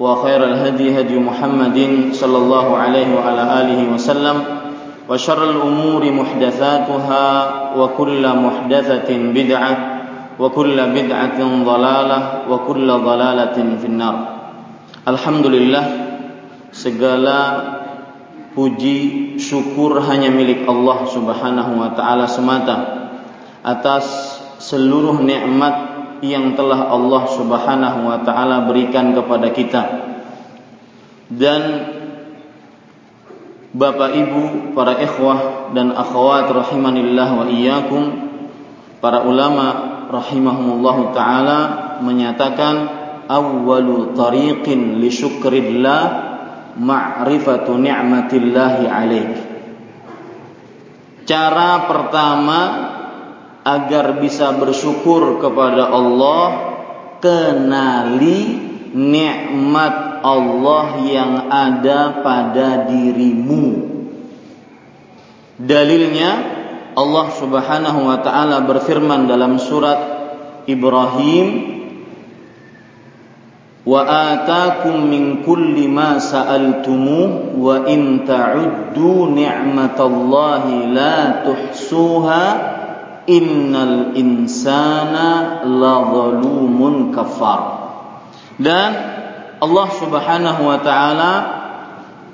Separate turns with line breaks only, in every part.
وخير الهدي هدي محمد صلى الله عليه وعلى آله وسلم وشر الأمور محدثاتها وكل محدثة بدعة وكل بدعة ضلالة وكل ضلالة في النار الحمد لله segala puji syukur hanya milik Allah Subhanahu wa taala semata atas seluruh nikmat yang telah Allah Subhanahu wa taala berikan kepada kita. Dan Bapak Ibu, para ikhwah dan akhwat rahimanillah wa iyyakum, para ulama rahimahumullah taala menyatakan awwalu tariqin li syukrillah ma'rifatu ni'matillahi alaik. Cara pertama agar bisa bersyukur kepada Allah kenali nikmat Allah yang ada pada dirimu. Dalilnya Allah Subhanahu wa taala berfirman dalam surat Ibrahim wa atakum min kulli ma sa'altumu wa in ta'uddu ni'matallahi la tuhsuha innal insana la zalumun kafar. Dan Allah Subhanahu wa taala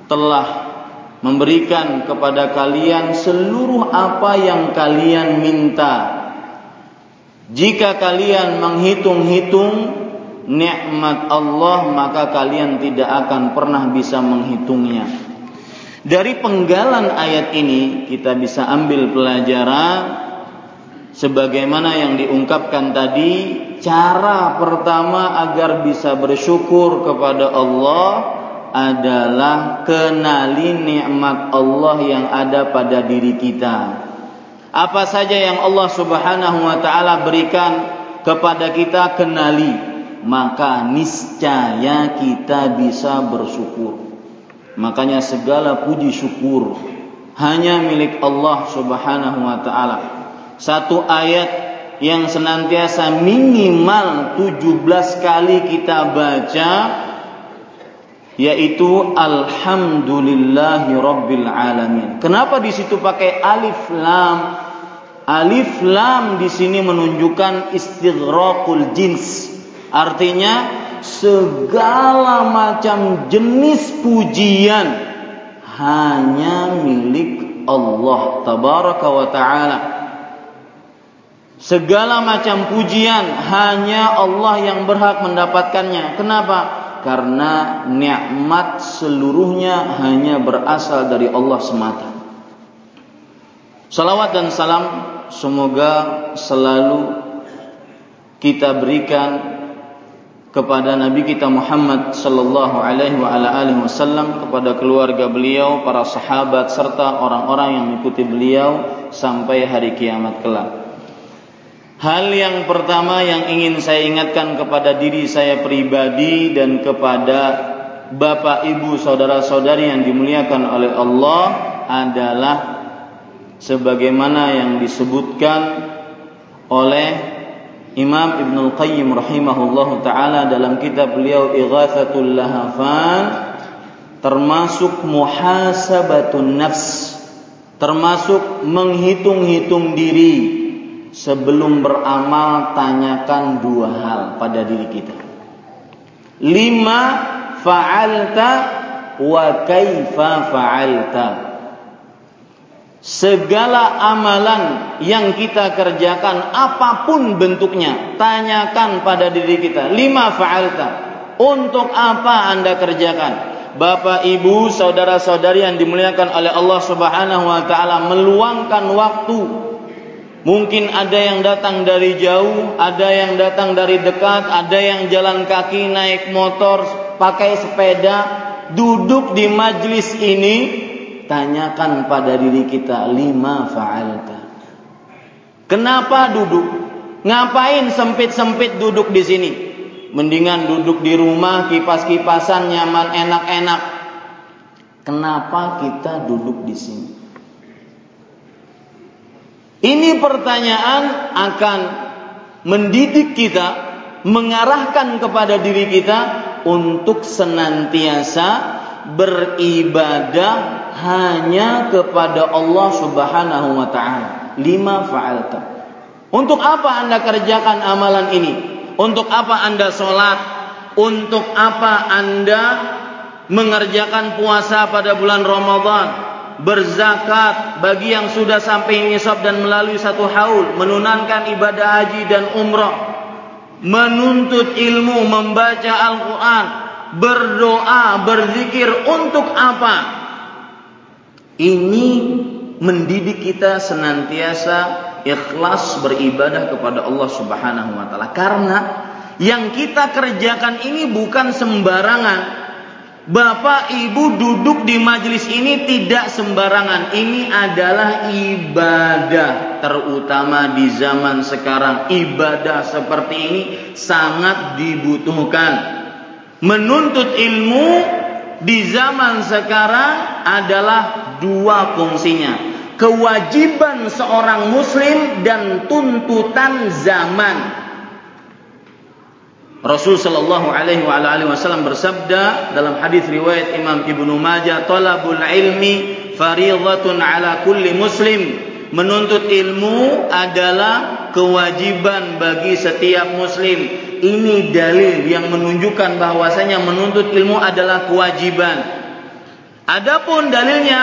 telah memberikan kepada kalian seluruh apa yang kalian minta. Jika kalian menghitung-hitung nikmat Allah, maka kalian tidak akan pernah bisa menghitungnya. Dari penggalan ayat ini kita bisa ambil pelajaran sebagaimana yang diungkapkan tadi cara pertama agar bisa bersyukur kepada Allah adalah kenali nikmat Allah yang ada pada diri kita. Apa saja yang Allah Subhanahu wa taala berikan kepada kita kenali, maka niscaya kita bisa bersyukur. Makanya segala puji syukur hanya milik Allah Subhanahu wa taala satu ayat yang senantiasa minimal 17 kali kita baca yaitu alhamdulillahi alamin. Kenapa di situ pakai alif lam? Alif lam di sini menunjukkan istighraqul jins. Artinya segala macam jenis pujian hanya milik Allah tabaraka wa taala. Segala macam pujian hanya Allah yang berhak mendapatkannya. Kenapa? Karena nikmat seluruhnya hanya berasal dari Allah semata. Salawat dan salam semoga selalu kita berikan kepada Nabi kita Muhammad sallallahu alaihi wa ala alihi wasallam kepada keluarga beliau, para sahabat serta orang-orang yang mengikuti beliau sampai hari kiamat kelak. Hal yang pertama yang ingin saya ingatkan kepada diri saya pribadi dan kepada Bapak, Ibu, saudara-saudari yang dimuliakan oleh Allah adalah sebagaimana yang disebutkan oleh Imam Ibnu Qayyim rahimahullah taala dalam kitab beliau Ighathatul Lahafan termasuk muhasabatun nafs termasuk menghitung-hitung diri sebelum beramal tanyakan dua hal pada diri kita lima fa'alta wa kaifa fa'alta Segala amalan yang kita kerjakan apa pun bentuknya, tanyakan pada diri kita, lima fa'alta. Untuk apa Anda kerjakan? Bapak, Ibu, saudara-saudari yang dimuliakan oleh Allah Subhanahu wa taala meluangkan waktu. Mungkin ada yang datang dari jauh, ada yang datang dari dekat, ada yang jalan kaki, naik motor, pakai sepeda, duduk di majlis ini, tanyakan pada diri kita lima fa'alta. Kenapa duduk? Ngapain sempit-sempit duduk di sini? Mendingan duduk di rumah, kipas-kipasan, nyaman, enak-enak. Kenapa kita duduk di sini? Ini pertanyaan akan mendidik kita, mengarahkan kepada diri kita untuk senantiasa beribadah hanya kepada Allah Subhanahu wa taala. Lima fa'alta. Untuk apa Anda kerjakan amalan ini? Untuk apa Anda sholat? Untuk apa Anda mengerjakan puasa pada bulan Ramadan? Berzakat bagi yang sudah sampai nisab dan melalui satu haul, menunankan ibadah haji dan umrah, menuntut ilmu, membaca Al-Quran, berdoa, berzikir untuk apa? Ini mendidik kita senantiasa ikhlas beribadah kepada Allah Subhanahu wa taala. Karena yang kita kerjakan ini bukan sembarangan. Bapak Ibu duduk di majelis ini tidak sembarangan. Ini adalah ibadah, terutama di zaman sekarang. Ibadah seperti ini sangat dibutuhkan menuntut ilmu di zaman sekarang adalah dua fungsinya. Kewajiban seorang muslim dan tuntutan zaman. Rasul sallallahu alaihi wa alihi wasallam bersabda dalam hadis riwayat Imam Ibnu Majah, "Talabul ilmi fardhatun ala kulli muslim." Menuntut ilmu adalah kewajiban bagi setiap muslim. Ini dalil yang menunjukkan bahwasanya menuntut ilmu adalah kewajiban. Adapun dalilnya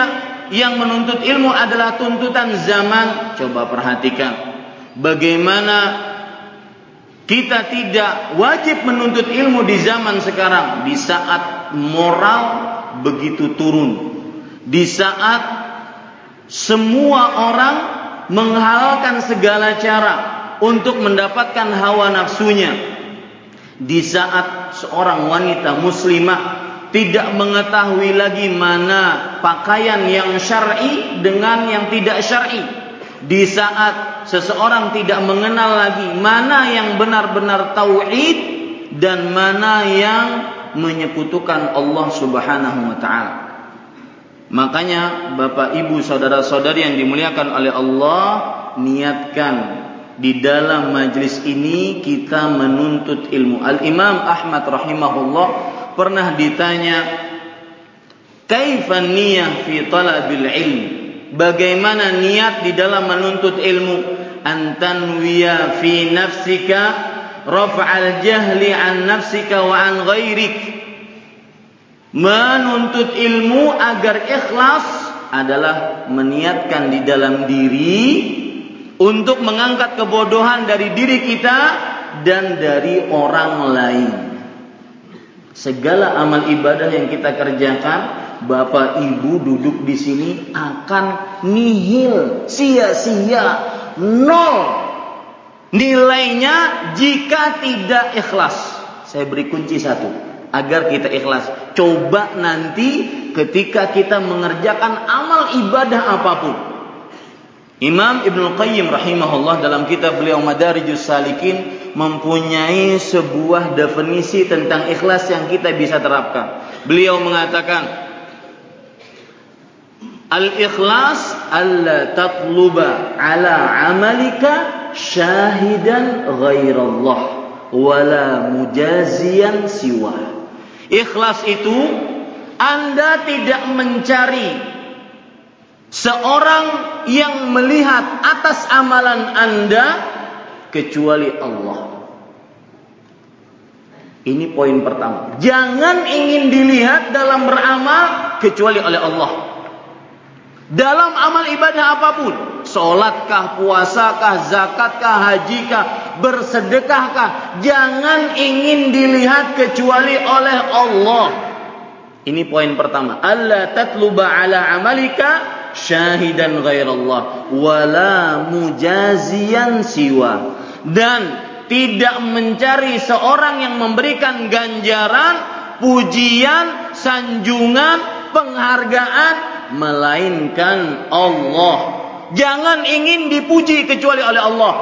yang menuntut ilmu adalah tuntutan zaman. Coba perhatikan bagaimana kita tidak wajib menuntut ilmu di zaman sekarang di saat moral begitu turun. Di saat semua orang menghalalkan segala cara untuk mendapatkan hawa nafsunya. Di saat seorang wanita muslimah tidak mengetahui lagi mana pakaian yang syar'i dengan yang tidak syar'i. Di saat seseorang tidak mengenal lagi mana yang benar-benar tauhid dan mana yang menyekutukan Allah Subhanahu wa taala. Makanya Bapak Ibu saudara-saudari yang dimuliakan oleh Allah niatkan di dalam majlis ini kita menuntut ilmu. Al Imam Ahmad rahimahullah pernah ditanya kaifan niyah fi talabil ilm? Bagaimana niat di dalam menuntut ilmu? Antanwiya fi nafsika raf'al jahli an nafsika wa an ghairik Menuntut ilmu agar ikhlas adalah meniatkan di dalam diri untuk mengangkat kebodohan dari diri kita dan dari orang lain. Segala amal ibadah yang kita kerjakan, Bapak Ibu duduk di sini akan nihil, sia-sia, nol nilainya jika tidak ikhlas. Saya beri kunci satu agar kita ikhlas. Coba nanti ketika kita mengerjakan amal ibadah apa pun. Imam Ibnu Qayyim rahimahullah dalam kitab beliau Madarijus Salikin mempunyai sebuah definisi tentang ikhlas yang kita bisa terapkan. Beliau mengatakan Al-ikhlas alla tatluba ala amalika syahidan ghairallah wala mujazian siwa. Ikhlas itu Anda tidak mencari seorang yang melihat atas amalan Anda kecuali Allah. Ini poin pertama. Jangan ingin dilihat dalam beramal kecuali oleh Allah. Dalam amal ibadah apa pun, solatkah, puasakah, zakatkah, hajikah, bersedekahkah, jangan ingin dilihat kecuali oleh Allah. Ini poin pertama. Allah tatluba ala amalika syahidan ghairallah wala mujazian siwa dan tidak mencari seorang yang memberikan ganjaran, pujian, sanjungan, penghargaan melainkan Allah. Jangan ingin dipuji kecuali oleh Allah.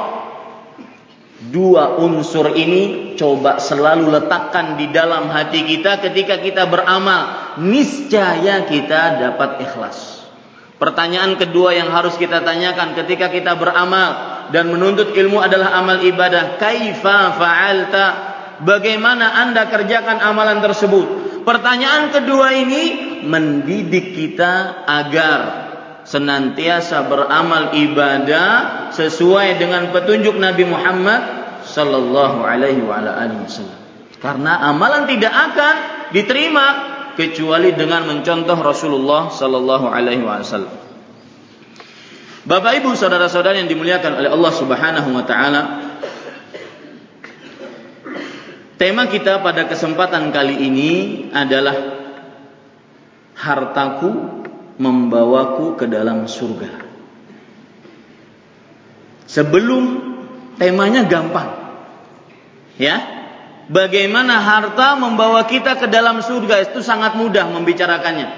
Dua unsur ini coba selalu letakkan di dalam hati kita ketika kita beramal. Niscaya kita dapat ikhlas. Pertanyaan kedua yang harus kita tanyakan ketika kita beramal, dan menuntut ilmu adalah amal ibadah. Kaifa fa'alta? Bagaimana Anda kerjakan amalan tersebut? Pertanyaan kedua ini mendidik kita agar senantiasa beramal ibadah sesuai dengan petunjuk Nabi Muhammad sallallahu alaihi wasallam. Karena amalan tidak akan diterima kecuali dengan mencontoh Rasulullah sallallahu alaihi wasallam. Bapak Ibu saudara-saudara yang dimuliakan oleh Allah Subhanahu wa taala. Tema kita pada kesempatan kali ini adalah hartaku membawaku ke dalam surga. Sebelum temanya gampang. Ya. Bagaimana harta membawa kita ke dalam surga itu sangat mudah membicarakannya.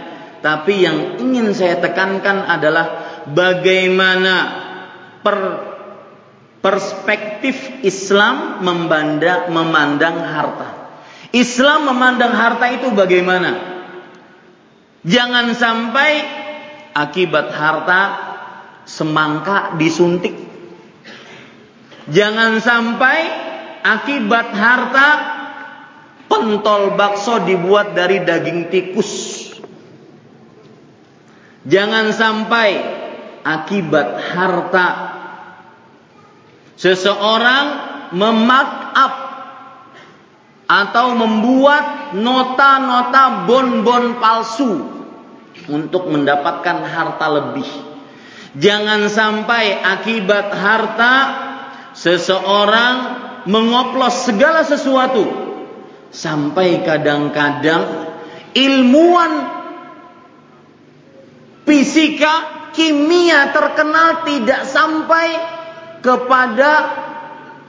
Tapi yang ingin saya tekankan adalah bagaimana per perspektif Islam membanda, memandang harta. Islam memandang harta itu bagaimana? Jangan sampai akibat harta semangka disuntik. Jangan sampai akibat harta pentol bakso dibuat dari daging tikus. Jangan sampai akibat harta. Seseorang memarkup atau membuat nota-nota bon-bon palsu untuk mendapatkan harta lebih. Jangan sampai akibat harta seseorang mengoplos segala sesuatu sampai kadang-kadang ilmuwan fisika kimia terkenal tidak sampai kepada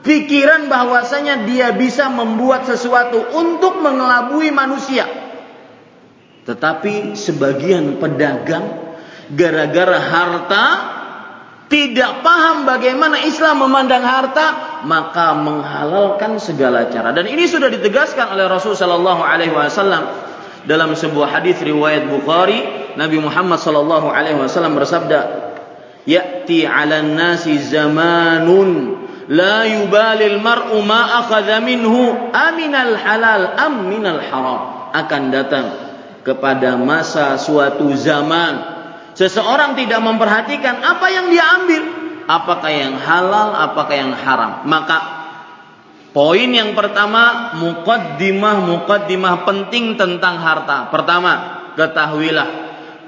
pikiran bahwasanya dia bisa membuat sesuatu untuk mengelabui manusia. Tetapi sebagian pedagang gara-gara harta tidak paham bagaimana Islam memandang harta, maka menghalalkan segala cara. Dan ini sudah ditegaskan oleh Rasul Shallallahu Alaihi Wasallam dalam sebuah hadis riwayat Bukhari Nabi Muhammad sallallahu alaihi wasallam bersabda, "Ya'ti 'alan nasi zamanun la yubalil mar'u ma akhadha minhu aminal halal am minal haram." Akan datang kepada masa suatu zaman seseorang tidak memperhatikan apa yang dia ambil, apakah yang halal, apakah yang haram. Maka Poin yang pertama, mukaddimah mukaddimah penting tentang harta. Pertama, ketahuilah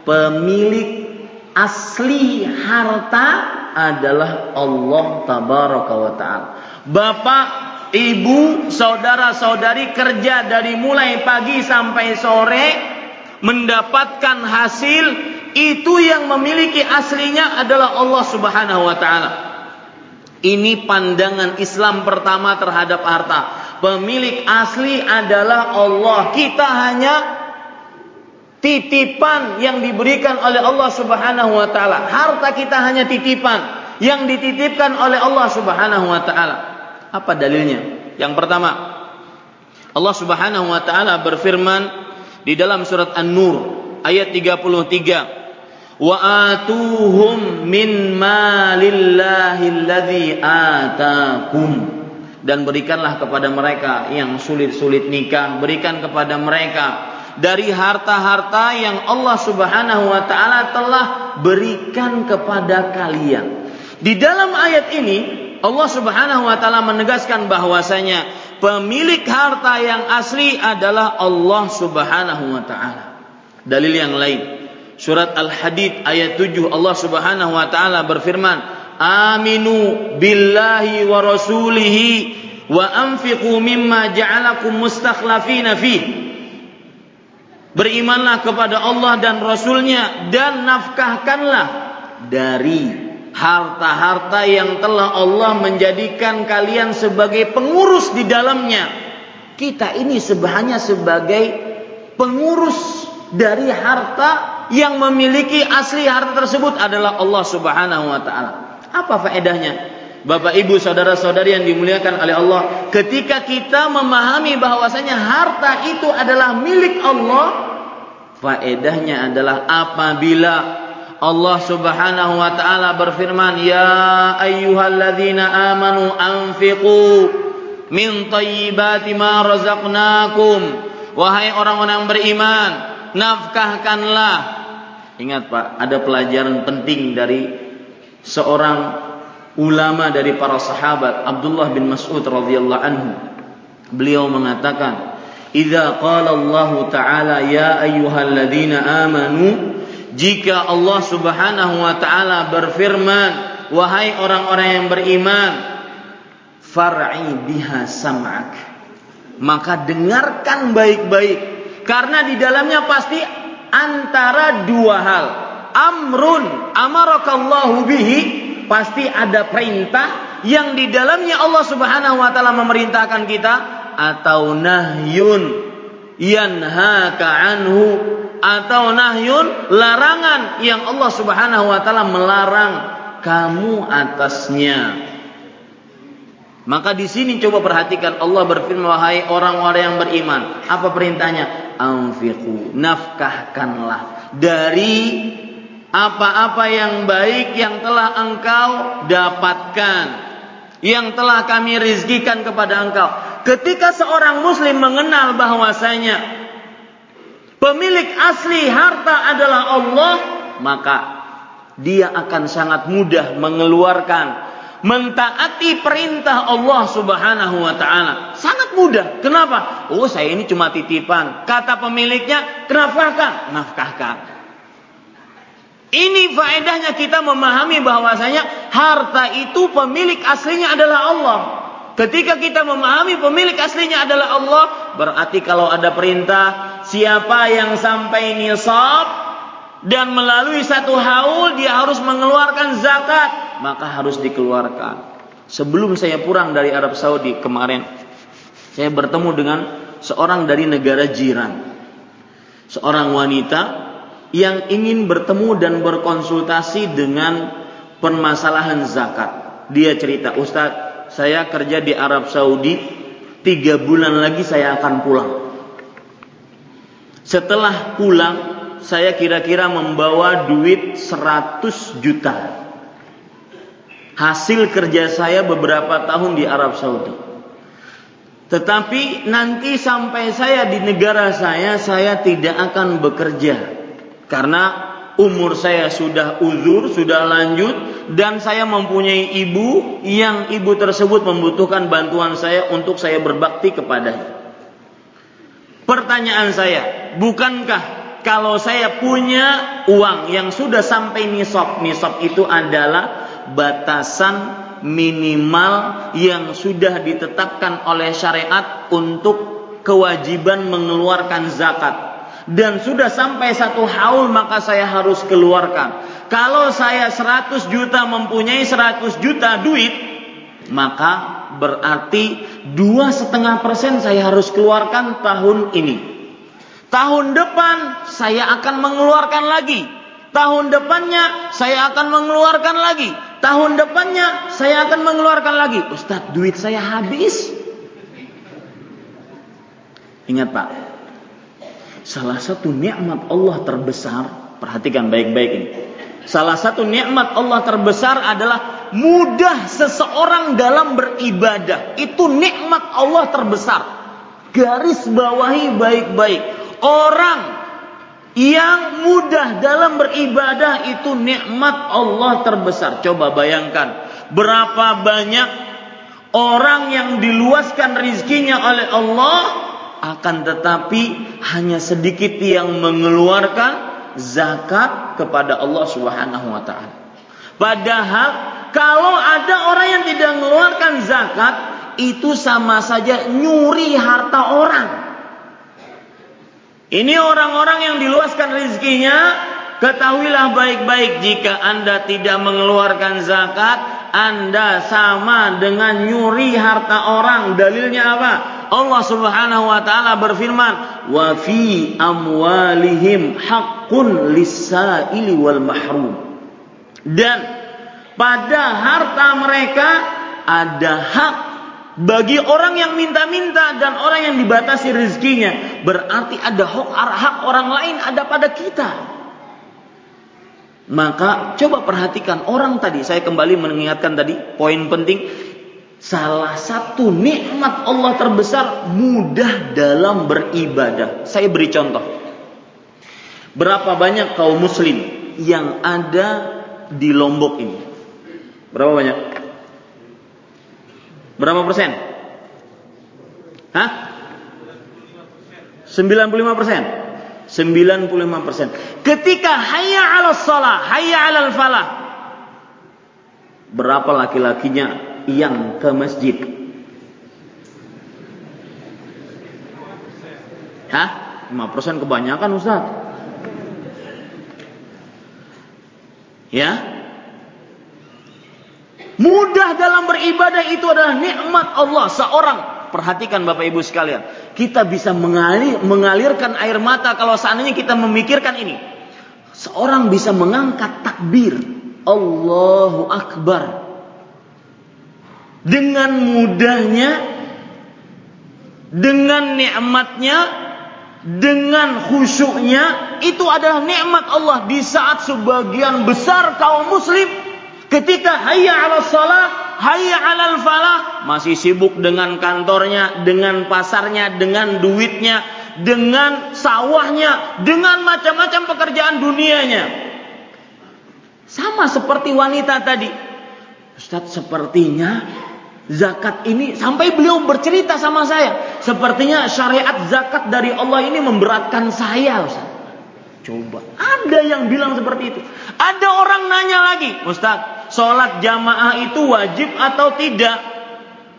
pemilik asli harta adalah Allah tabaraka wa taala. Bapak, ibu, saudara-saudari kerja dari mulai pagi sampai sore mendapatkan hasil itu yang memiliki aslinya adalah Allah Subhanahu wa taala. Ini pandangan Islam pertama terhadap harta. Pemilik asli adalah Allah. Kita hanya titipan yang diberikan oleh Allah Subhanahu wa taala. Harta kita hanya titipan yang dititipkan oleh Allah Subhanahu wa taala. Apa dalilnya? Yang pertama, Allah Subhanahu wa taala berfirman di dalam surat An-Nur ayat 33 wa atuhum min malillahi alladzi atakum dan berikanlah kepada mereka yang sulit-sulit nikah berikan kepada mereka dari harta-harta yang Allah Subhanahu wa taala telah berikan kepada kalian. Di dalam ayat ini Allah Subhanahu wa taala menegaskan bahwasanya pemilik harta yang asli adalah Allah Subhanahu wa taala. Dalil yang lain Surat Al-Hadid ayat 7 Allah Subhanahu wa taala berfirman, "Aminu billahi wa rasulihi wa anfiqu mimma ja'alakum mustakhlafina fihi." Berimanlah kepada Allah dan Rasulnya dan nafkahkanlah dari harta-harta yang telah Allah menjadikan kalian sebagai pengurus di dalamnya. Kita ini sebenarnya sebagai pengurus dari harta yang memiliki asli harta tersebut adalah Allah Subhanahu wa taala. Apa faedahnya? Bapak Ibu saudara-saudari yang dimuliakan oleh Allah, ketika kita memahami bahwasanya harta itu adalah milik Allah, faedahnya adalah apabila Allah Subhanahu wa taala berfirman, "Ya ayyuhalladzina amanu anfiqu min thayyibati ma razaqnakum." Wahai orang-orang beriman, nafkahkanlah. Ingat Pak, ada pelajaran penting dari seorang ulama dari para sahabat Abdullah bin Mas'ud radhiyallahu anhu beliau mengatakan idza qala Allah taala ya ayyuhalladzina amanu jika Allah Subhanahu wa taala berfirman wahai orang-orang yang beriman far'i biha sam'ak. Maka dengarkan baik-baik. Karena di dalamnya pasti antara dua hal. Amrun amarakallahu bihi pasti ada perintah yang di dalamnya Allah Subhanahu wa taala memerintahkan kita atau nahyun yanhaka anhu atau nahyun larangan yang Allah Subhanahu wa taala melarang kamu atasnya. Maka di sini coba perhatikan Allah berfirman wahai orang-orang yang beriman. Apa perintahnya? Anfiqu, nafkahkanlah dari apa-apa yang baik yang telah engkau dapatkan, yang telah kami rizkikan kepada engkau. Ketika seorang muslim mengenal bahwasanya pemilik asli harta adalah Allah, maka dia akan sangat mudah mengeluarkan mentaati perintah Allah Subhanahu wa taala. Sangat mudah. Kenapa? Oh, saya ini cuma titipan. Kata pemiliknya, "Nafkahkan." Nafkahkan. Ini faedahnya kita memahami bahwasanya harta itu pemilik aslinya adalah Allah. Ketika kita memahami pemilik aslinya adalah Allah, berarti kalau ada perintah siapa yang sampai nisab dan melalui satu haul dia harus mengeluarkan zakat, maka harus dikeluarkan. Sebelum saya pulang dari Arab Saudi kemarin, saya bertemu dengan seorang dari negara jiran. Seorang wanita yang ingin bertemu dan berkonsultasi dengan permasalahan zakat. Dia cerita, Ustadz, saya kerja di Arab Saudi, tiga bulan lagi saya akan pulang. Setelah pulang, saya kira-kira membawa duit 100 juta. Hasil kerja saya beberapa tahun di Arab Saudi. Tetapi nanti sampai saya di negara saya, saya tidak akan bekerja karena umur saya sudah uzur, sudah lanjut dan saya mempunyai ibu yang ibu tersebut membutuhkan bantuan saya untuk saya berbakti kepadanya. Pertanyaan saya, bukankah kalau saya punya uang yang sudah sampai nisab, nisab itu adalah batasan minimal yang sudah ditetapkan oleh syariat untuk kewajiban mengeluarkan zakat dan sudah sampai satu haul maka saya harus keluarkan. Kalau saya 100 juta mempunyai 100 juta duit, maka berarti dua setengah persen saya harus keluarkan tahun ini. Tahun depan saya akan mengeluarkan lagi. Tahun depannya saya akan mengeluarkan lagi. Tahun depannya saya akan mengeluarkan lagi. Ustadz, duit saya habis. Ingat Pak, salah satu nikmat Allah terbesar, perhatikan baik-baik ini. Salah satu nikmat Allah terbesar adalah mudah seseorang dalam beribadah. Itu nikmat Allah terbesar. Garis bawahi baik-baik. Orang yang mudah dalam beribadah itu nikmat Allah terbesar. Coba bayangkan berapa banyak orang yang diluaskan rizkinya oleh Allah akan tetapi hanya sedikit yang mengeluarkan zakat kepada Allah Subhanahu wa taala. Padahal kalau ada orang yang tidak mengeluarkan zakat itu sama saja nyuri harta orang. Ini orang-orang yang diluaskan rezekinya, ketahuilah baik-baik jika Anda tidak mengeluarkan zakat, Anda sama dengan nyuri harta orang. Dalilnya apa? Allah Subhanahu wa taala berfirman, "Wa fi amwalihim haqqun lis-sa'ili wal mahrum." Dan pada harta mereka ada hak bagi orang yang minta-minta dan orang yang dibatasi rezekinya. Berarti ada hak, hak orang lain ada pada kita. Maka coba perhatikan orang tadi, saya kembali mengingatkan tadi poin penting Salah satu nikmat Allah terbesar mudah dalam beribadah. Saya beri contoh. Berapa banyak kaum muslim yang ada di Lombok ini? Berapa banyak? Berapa persen? Hah? 95 persen. 95 persen. Ketika hayya ala salah, hayya ala falah. Berapa laki-lakinya yang ke masjid? Hah? 5% kebanyakan Ustaz. Ya? Mudah dalam beribadah itu adalah nikmat Allah seorang. Perhatikan Bapak Ibu sekalian. Kita bisa mengalir, mengalirkan air mata kalau seandainya kita memikirkan ini. Seorang bisa mengangkat takbir. Allahu Akbar dengan mudahnya, dengan nikmatnya, dengan khusyuknya, itu adalah nikmat Allah di saat sebagian besar kaum muslim ketika hayya ala salah, hayya ala falah, masih sibuk dengan kantornya, dengan pasarnya, dengan duitnya, dengan sawahnya, dengan macam-macam pekerjaan dunianya. Sama seperti wanita tadi. Ustadz sepertinya zakat ini sampai beliau bercerita sama saya, sepertinya syariat zakat dari Allah ini memberatkan saya, Ustaz. Coba, ada yang bilang seperti itu. Ada orang nanya lagi, Ustaz, sholat jamaah itu wajib atau tidak?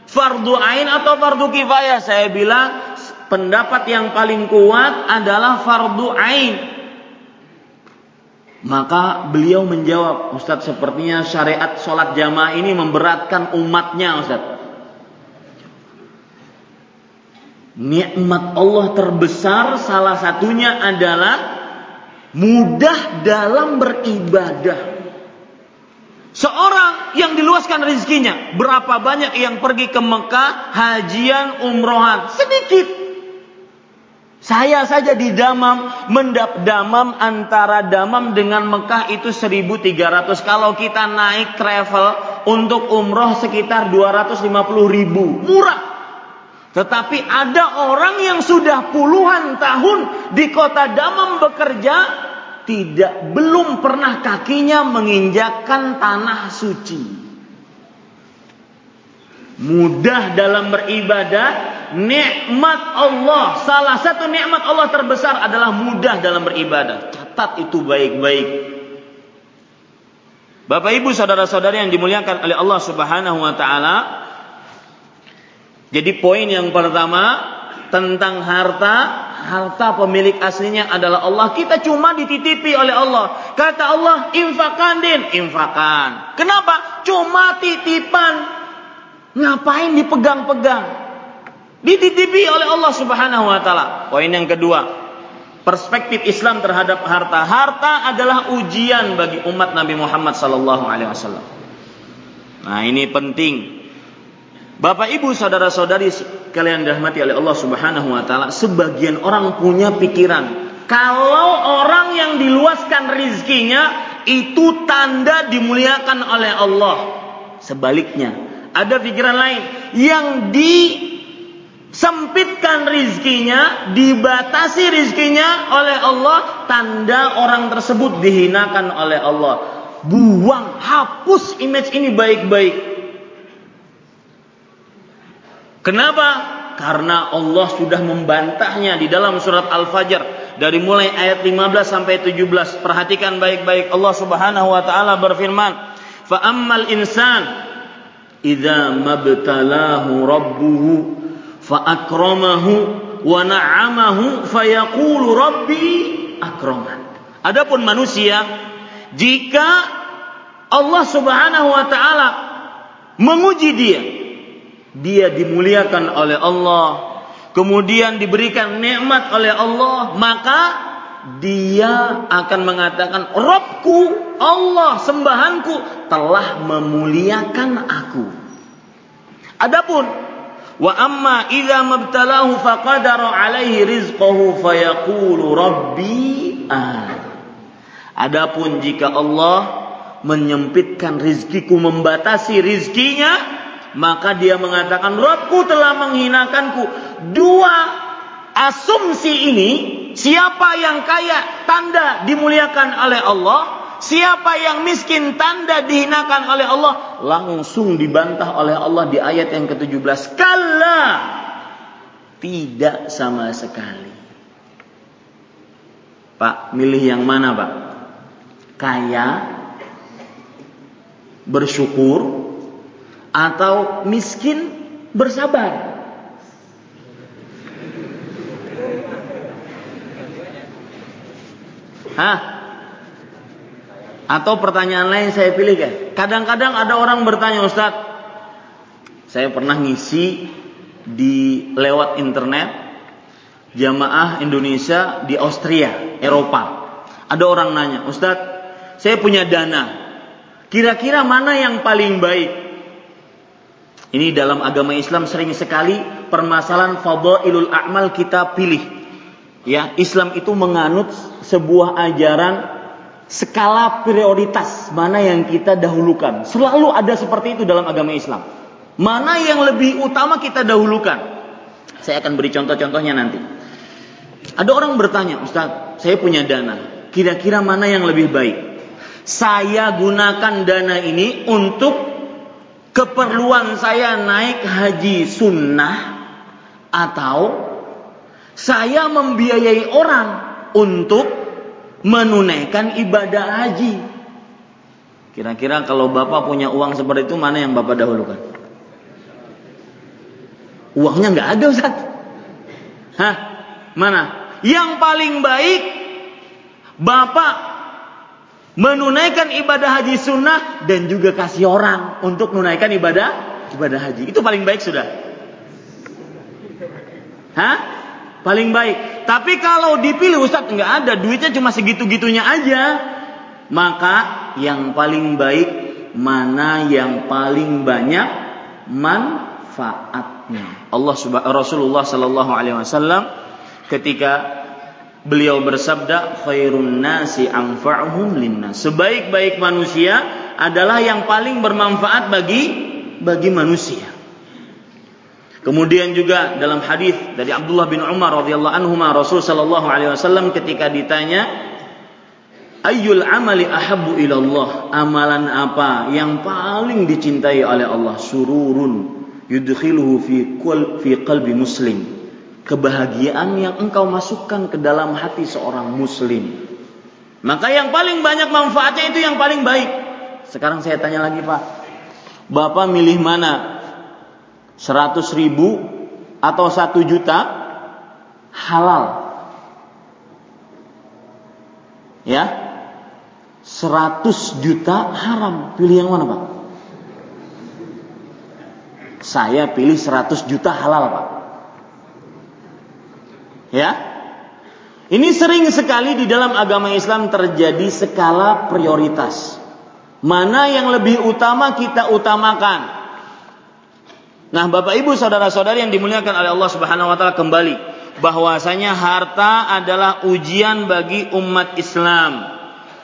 Fardu ain atau fardu kifayah? Saya bilang pendapat yang paling kuat adalah fardu ain. Maka beliau menjawab, Ustadz sepertinya syariat sholat jamaah ini memberatkan umatnya Ustadz. Nikmat Allah terbesar salah satunya adalah mudah dalam beribadah. Seorang yang diluaskan rezekinya, berapa banyak yang pergi ke Mekah, hajian, umrohan, sedikit. Saya saja di Damam, mendap Damam antara Damam dengan Mekah itu 1300. Kalau kita naik travel untuk umroh sekitar 250 ribu. Murah. Tetapi ada orang yang sudah puluhan tahun di kota Damam bekerja, tidak belum pernah kakinya menginjakkan tanah suci. Mudah dalam beribadah, nikmat Allah, salah satu nikmat Allah terbesar adalah mudah dalam beribadah. Catat itu baik-baik. Bapak Ibu saudara-saudari yang dimuliakan oleh Allah Subhanahu wa taala. Jadi poin yang pertama tentang harta, harta pemilik aslinya adalah Allah. Kita cuma dititipi oleh Allah. Kata Allah, infakan din, infakan. Kenapa? Cuma titipan. Ngapain dipegang-pegang? Dititipi oleh Allah Subhanahu wa taala. Poin yang kedua, perspektif Islam terhadap harta. Harta adalah ujian bagi umat Nabi Muhammad sallallahu alaihi wasallam. Nah, ini penting. Bapak Ibu saudara-saudari kalian dirahmati oleh Allah Subhanahu wa taala, sebagian orang punya pikiran kalau orang yang diluaskan rizkinya itu tanda dimuliakan oleh Allah. Sebaliknya, ada pikiran lain yang disempitkan rizkinya, dibatasi rizkinya oleh Allah, tanda orang tersebut dihinakan oleh Allah. Buang, hapus image ini baik-baik. Kenapa? Karena Allah sudah membantahnya di dalam surat Al-Fajr dari mulai ayat 15 sampai 17. Perhatikan baik-baik Allah Subhanahu wa taala berfirman, "Fa ammal insan idza mabtalahu rabbuhu fa akramahu wa na'amahu fayaqulu rabbi akraman." Adapun manusia jika Allah Subhanahu wa taala menguji dia, dia dimuliakan oleh Allah, kemudian diberikan nikmat oleh Allah, maka dia akan mengatakan, "Robku, Allah sembahanku telah memuliakan aku." Adapun wa amma idza mabtalahu faqadara alaihi rizqahu fayaqulu rabbi Adapun jika Allah menyempitkan rizkiku, membatasi rizkinya, maka dia mengatakan, Robku telah menghinakanku. Dua asumsi ini, siapa yang kaya tanda dimuliakan oleh Allah, siapa yang miskin tanda dihinakan oleh Allah, langsung dibantah oleh Allah di ayat yang ke-17. Kalla tidak sama sekali. Pak, milih yang mana, Pak? kaya, bersyukur, atau miskin, bersabar. Hah? Atau pertanyaan lain saya pilih kan? Kadang-kadang ada orang bertanya, Ustadz, saya pernah ngisi di lewat internet jamaah Indonesia di Austria, Eropa. Ada orang nanya, Ustadz, saya punya dana. Kira-kira mana yang paling baik? Ini dalam agama Islam sering sekali permasalahan fadhailul a'mal kita pilih. Ya, Islam itu menganut sebuah ajaran skala prioritas mana yang kita dahulukan. Selalu ada seperti itu dalam agama Islam. Mana yang lebih utama kita dahulukan. Saya akan beri contoh-contohnya nanti. Ada orang bertanya, Ustaz, saya punya dana. Kira-kira mana yang lebih baik? saya gunakan dana ini untuk keperluan saya naik haji sunnah atau saya membiayai orang untuk menunaikan ibadah haji. Kira-kira kalau Bapak punya uang seperti itu mana yang Bapak dahulukan? Uangnya nggak ada Ustaz. Hah? Mana? Yang paling baik Bapak menunaikan ibadah haji sunnah dan juga kasih orang untuk menunaikan ibadah ibadah haji. Itu paling baik sudah. Hah? Paling baik. Tapi kalau dipilih Ustadz nggak ada duitnya cuma segitu-gitunya aja. Maka yang paling baik mana yang paling banyak manfaatnya. Allah Rasulullah Sallallahu Alaihi Wasallam ketika Beliau bersabda, "Khairun nasi anfa'uhum linnas." Sebaik-baik manusia adalah yang paling bermanfaat bagi bagi manusia. Kemudian juga dalam hadis dari Abdullah bin Umar radhiyallahu anhu Rasul sallallahu alaihi wasallam ketika ditanya Ayyul amali ahabbu ilallah Amalan apa yang paling dicintai oleh Allah Sururun yudkhiluhu fi, fi qalbi muslim kebahagiaan yang engkau masukkan ke dalam hati seorang muslim. Maka yang paling banyak manfaatnya itu yang paling baik. Sekarang saya tanya lagi Pak. Bapak milih mana? 100 ribu atau 1 juta halal? Ya? 100 juta haram. Pilih yang mana Pak? Saya pilih 100 juta halal Pak. Ya. Ini sering sekali di dalam agama Islam terjadi skala prioritas. Mana yang lebih utama kita utamakan. Nah, Bapak Ibu saudara-saudari yang dimuliakan oleh Allah Subhanahu wa taala kembali bahwasanya harta adalah ujian bagi umat Islam.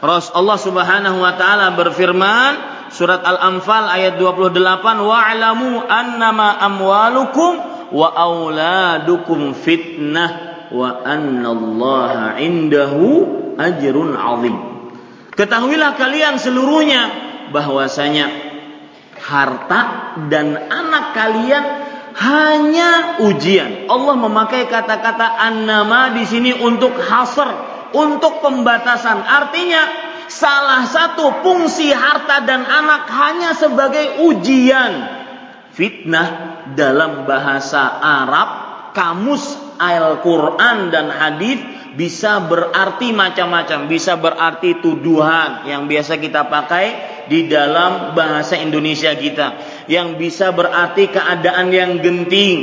Rasulullah Subhanahu wa taala berfirman surat Al-Anfal ayat 28 wa'lamu annama amwalukum wa auladukum fitnah wa annallaha indahu ajrun azim. Ketahuilah kalian seluruhnya bahwasanya harta dan anak kalian hanya ujian. Allah memakai kata-kata annama di sini untuk hasr, untuk pembatasan. Artinya salah satu fungsi harta dan anak hanya sebagai ujian. Fitnah dalam bahasa Arab, kamus Al-Quran dan hadis bisa berarti macam-macam. Bisa berarti tuduhan yang biasa kita pakai di dalam bahasa Indonesia kita yang bisa berarti keadaan yang genting,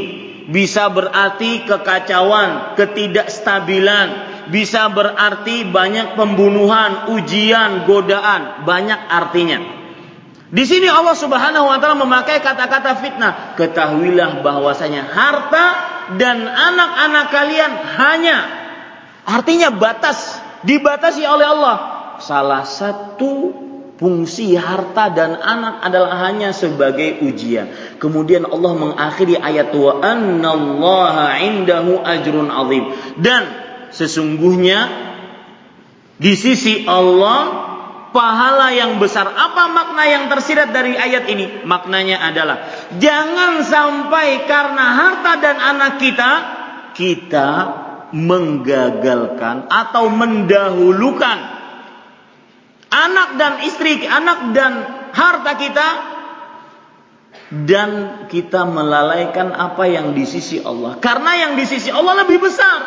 bisa berarti kekacauan, ketidakstabilan, bisa berarti banyak pembunuhan, ujian, godaan, banyak artinya. Di sini Allah Subhanahu wa taala memakai kata-kata fitnah. Ketahuilah bahwasanya harta dan anak-anak kalian hanya artinya batas, dibatasi oleh Allah. Salah satu Fungsi harta dan anak adalah hanya sebagai ujian. Kemudian Allah mengakhiri ayat wa annallaha indahu ajrun azim. Dan sesungguhnya di sisi Allah pahala yang besar. Apa makna yang tersirat dari ayat ini? Maknanya adalah jangan sampai karena harta dan anak kita kita menggagalkan atau mendahulukan anak dan istri, anak dan harta kita dan kita melalaikan apa yang di sisi Allah. Karena yang di sisi Allah lebih besar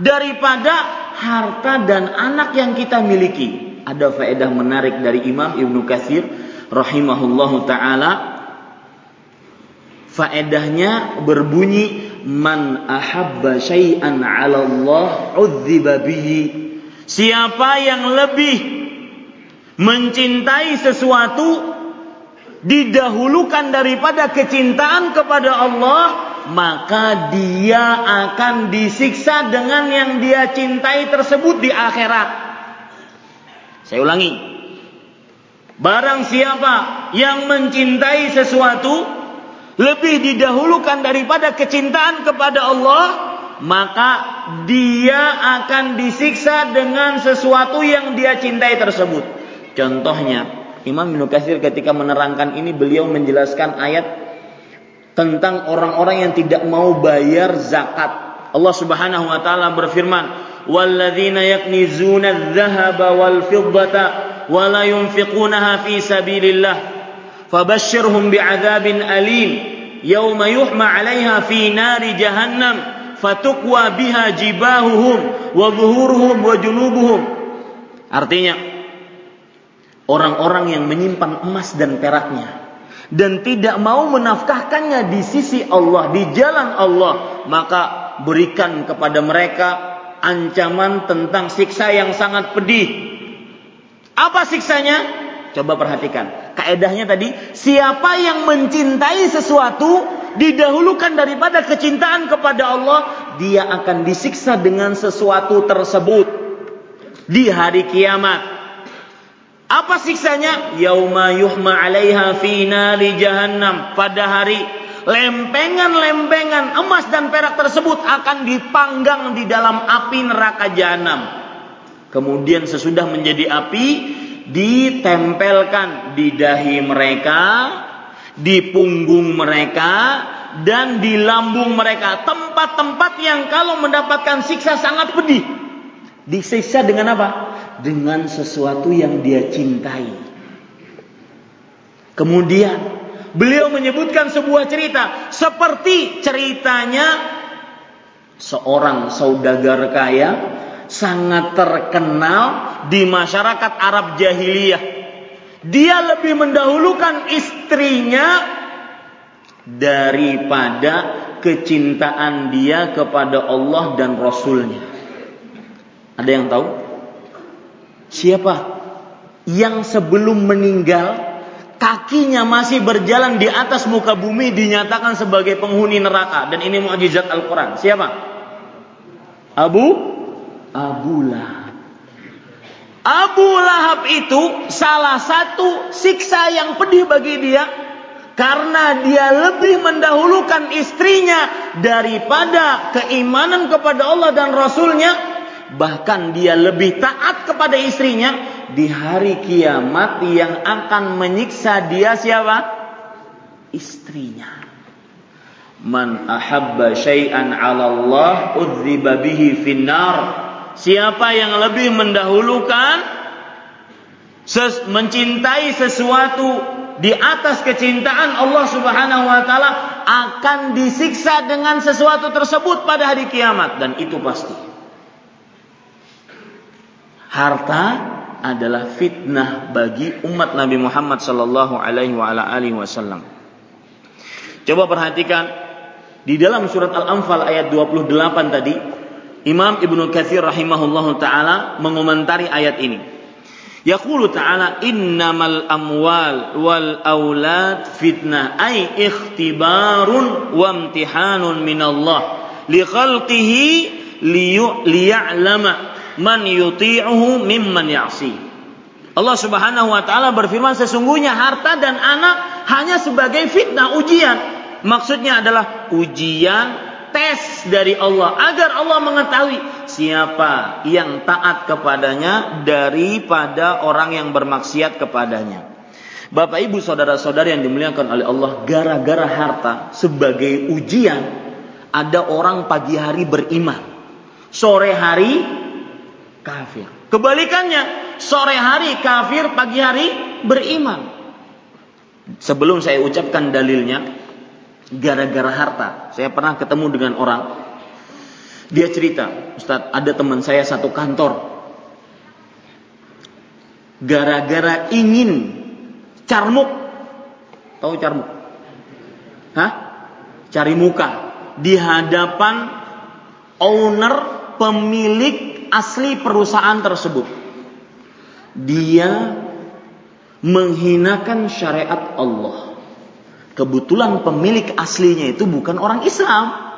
daripada harta dan anak yang kita miliki. Ada faedah menarik dari Imam Ibnu Katsir rahimahullahu taala. Faedahnya berbunyi man ahabba syai'an 'ala Allah bihi. Siapa yang lebih mencintai sesuatu didahulukan daripada kecintaan kepada Allah, maka dia akan disiksa dengan yang dia cintai tersebut di akhirat. Saya ulangi. Barang siapa yang mencintai sesuatu lebih didahulukan daripada kecintaan kepada Allah, maka dia akan disiksa dengan sesuatu yang dia cintai tersebut. Contohnya, Imam Ibnu Katsir ketika menerangkan ini beliau menjelaskan ayat tentang orang-orang yang tidak mau bayar zakat. Allah Subhanahu wa taala berfirman, "Walladzina yaknizuna adh-dhahaba wal fiddata wa la yunfiqunaha fi sabilillah, fabashshirhum bi'adzabin alim yawma yuhma 'alaiha fi nari jahannam fatukwa biha jibahuhum wa dhuhuruhum wa junubuhum." Artinya, orang-orang yang menyimpan emas dan peraknya dan tidak mau menafkahkannya di sisi Allah, di jalan Allah, maka berikan kepada mereka ancaman tentang siksa yang sangat pedih. Apa siksanya? Coba perhatikan. Kaedahnya tadi, siapa yang mencintai sesuatu didahulukan daripada kecintaan kepada Allah, dia akan disiksa dengan sesuatu tersebut di hari kiamat. Apa siksanya? Yauma yuhma 'alaiha fi nari jahannam. Pada hari lempengan-lempengan emas dan perak tersebut akan dipanggang di dalam api neraka jahanam. Kemudian sesudah menjadi api ditempelkan di dahi mereka, di punggung mereka, dan di lambung mereka. Tempat-tempat yang kalau mendapatkan siksa sangat pedih. Disiksa dengan apa? Dengan sesuatu yang dia cintai. Kemudian beliau menyebutkan sebuah cerita seperti ceritanya seorang saudagar kaya sangat terkenal di masyarakat Arab jahiliyah. Dia lebih mendahulukan istrinya daripada kecintaan dia kepada Allah dan Rasulnya. Ada yang tahu? Siapa yang sebelum meninggal kakinya masih berjalan di atas muka bumi dinyatakan sebagai penghuni neraka dan ini mukjizat Al-Qur'an. Siapa? Abu Abu Lahab. Abu Lahab itu salah satu siksa yang pedih bagi dia karena dia lebih mendahulukan istrinya daripada keimanan kepada Allah dan Rasulnya bahkan dia lebih taat kepada istrinya di hari kiamat yang akan menyiksa dia siapa? Istrinya. Man ahabba syai'an 'ala Allah udziba bihi finnar. Siapa yang lebih mendahulukan ses mencintai sesuatu di atas kecintaan Allah Subhanahu wa taala akan disiksa dengan sesuatu tersebut pada hari kiamat dan itu pasti. Harta adalah fitnah bagi umat Nabi Muhammad sallallahu alaihi wasallam. Coba perhatikan di dalam surat Al-Anfal ayat 28 tadi, Imam Ibnu Katsir rahimahullahu taala mengomentari ayat ini. Yaqulu ta'ala innamal amwal wal aulad fitnah ay ikhtibarun wa imtihanun minallah li khalqihi liya'lama man yuti'uhu mimman ya'si. Allah Subhanahu wa taala berfirman sesungguhnya harta dan anak hanya sebagai fitnah ujian. Maksudnya adalah ujian tes dari Allah agar Allah mengetahui siapa yang taat kepadanya daripada orang yang bermaksiat kepadanya. Bapak Ibu saudara-saudari yang dimuliakan oleh Allah, gara-gara harta sebagai ujian ada orang pagi hari beriman, sore hari kafir. Kebalikannya, sore hari kafir, pagi hari beriman. Sebelum saya ucapkan dalilnya, gara-gara harta, saya pernah ketemu dengan orang. Dia cerita, Ustadz, ada teman saya satu kantor. Gara-gara ingin carmuk, tahu carmuk? Hah? Cari muka di hadapan owner pemilik asli perusahaan tersebut. Dia menghinakan syariat Allah. Kebetulan pemilik aslinya itu bukan orang Islam.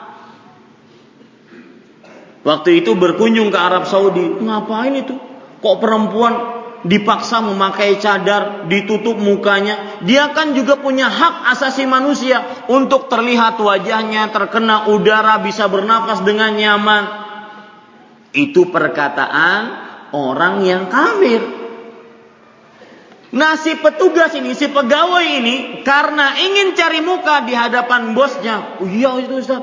Waktu itu berkunjung ke Arab Saudi, ngapain itu? Kok perempuan dipaksa memakai cadar, ditutup mukanya? Dia kan juga punya hak asasi manusia untuk terlihat wajahnya, terkena udara, bisa bernafas dengan nyaman. Itu perkataan orang yang kafir. Nah si petugas ini, si pegawai ini karena ingin cari muka di hadapan bosnya. Oh iya itu Ustaz.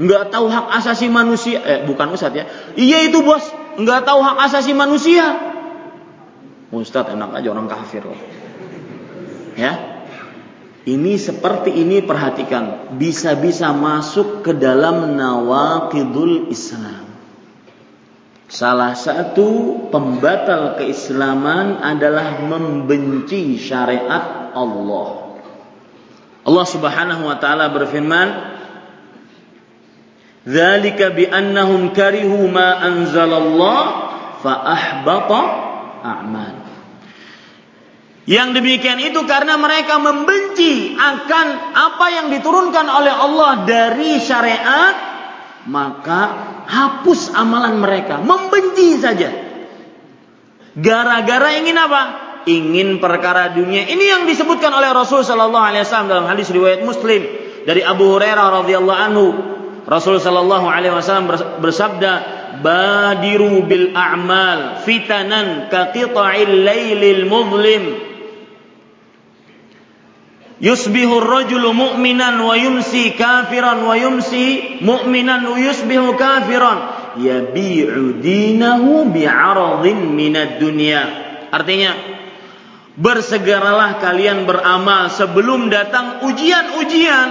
Nggak tahu hak asasi manusia. Eh bukan Ustaz ya. Iya itu bos. Nggak tahu hak asasi manusia. Ustaz enak aja orang kafir kok. Ya. Ini seperti ini perhatikan. Bisa-bisa masuk ke dalam nawakidul Islam. Salah satu pembatal keislaman adalah membenci syariat Allah. Allah Subhanahu wa taala berfirman, "Dzalika bi annahum karihu ma anzalallah fa ahbata a'mal." Yang demikian itu karena mereka membenci akan apa yang diturunkan oleh Allah dari syariat, maka hapus amalan mereka, membenci saja. Gara-gara ingin apa? Ingin perkara dunia. Ini yang disebutkan oleh Rasul Shallallahu Alaihi Wasallam dalam hadis riwayat Muslim dari Abu Hurairah radhiyallahu anhu. Rasul Shallallahu Alaihi Wasallam bersabda, "Badiru bil a'mal fitanan ka qita'il lailil muzlim." Yusbihu rajulu mu'minan wa yumsi kafiran wa yumsi mu'minan wa yusbihu kafiran. Yabi'u dinahu bi'aradhin minad dunya. Artinya, bersegeralah kalian beramal sebelum datang ujian-ujian.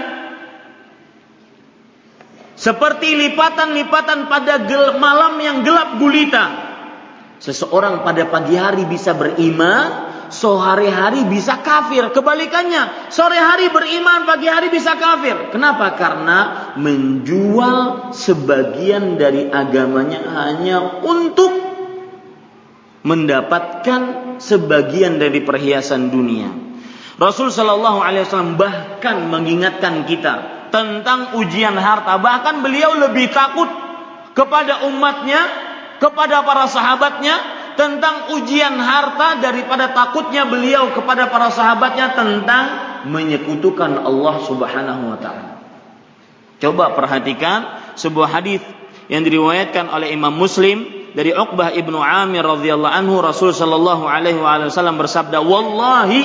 Seperti lipatan-lipatan pada malam yang gelap gulita. Seseorang pada pagi hari bisa beriman, sore hari bisa kafir. Kebalikannya, sore hari beriman, pagi hari bisa kafir. Kenapa? Karena menjual sebagian dari agamanya hanya untuk mendapatkan sebagian dari perhiasan dunia. Rasul Shallallahu Alaihi Wasallam bahkan mengingatkan kita tentang ujian harta. Bahkan beliau lebih takut kepada umatnya, kepada para sahabatnya tentang ujian harta daripada takutnya beliau kepada para sahabatnya tentang menyekutukan Allah Subhanahu wa taala. Coba perhatikan sebuah hadis yang diriwayatkan oleh Imam Muslim dari Uqbah ibnu Amir radhiyallahu anhu Rasul sallallahu alaihi wasallam bersabda, "Wallahi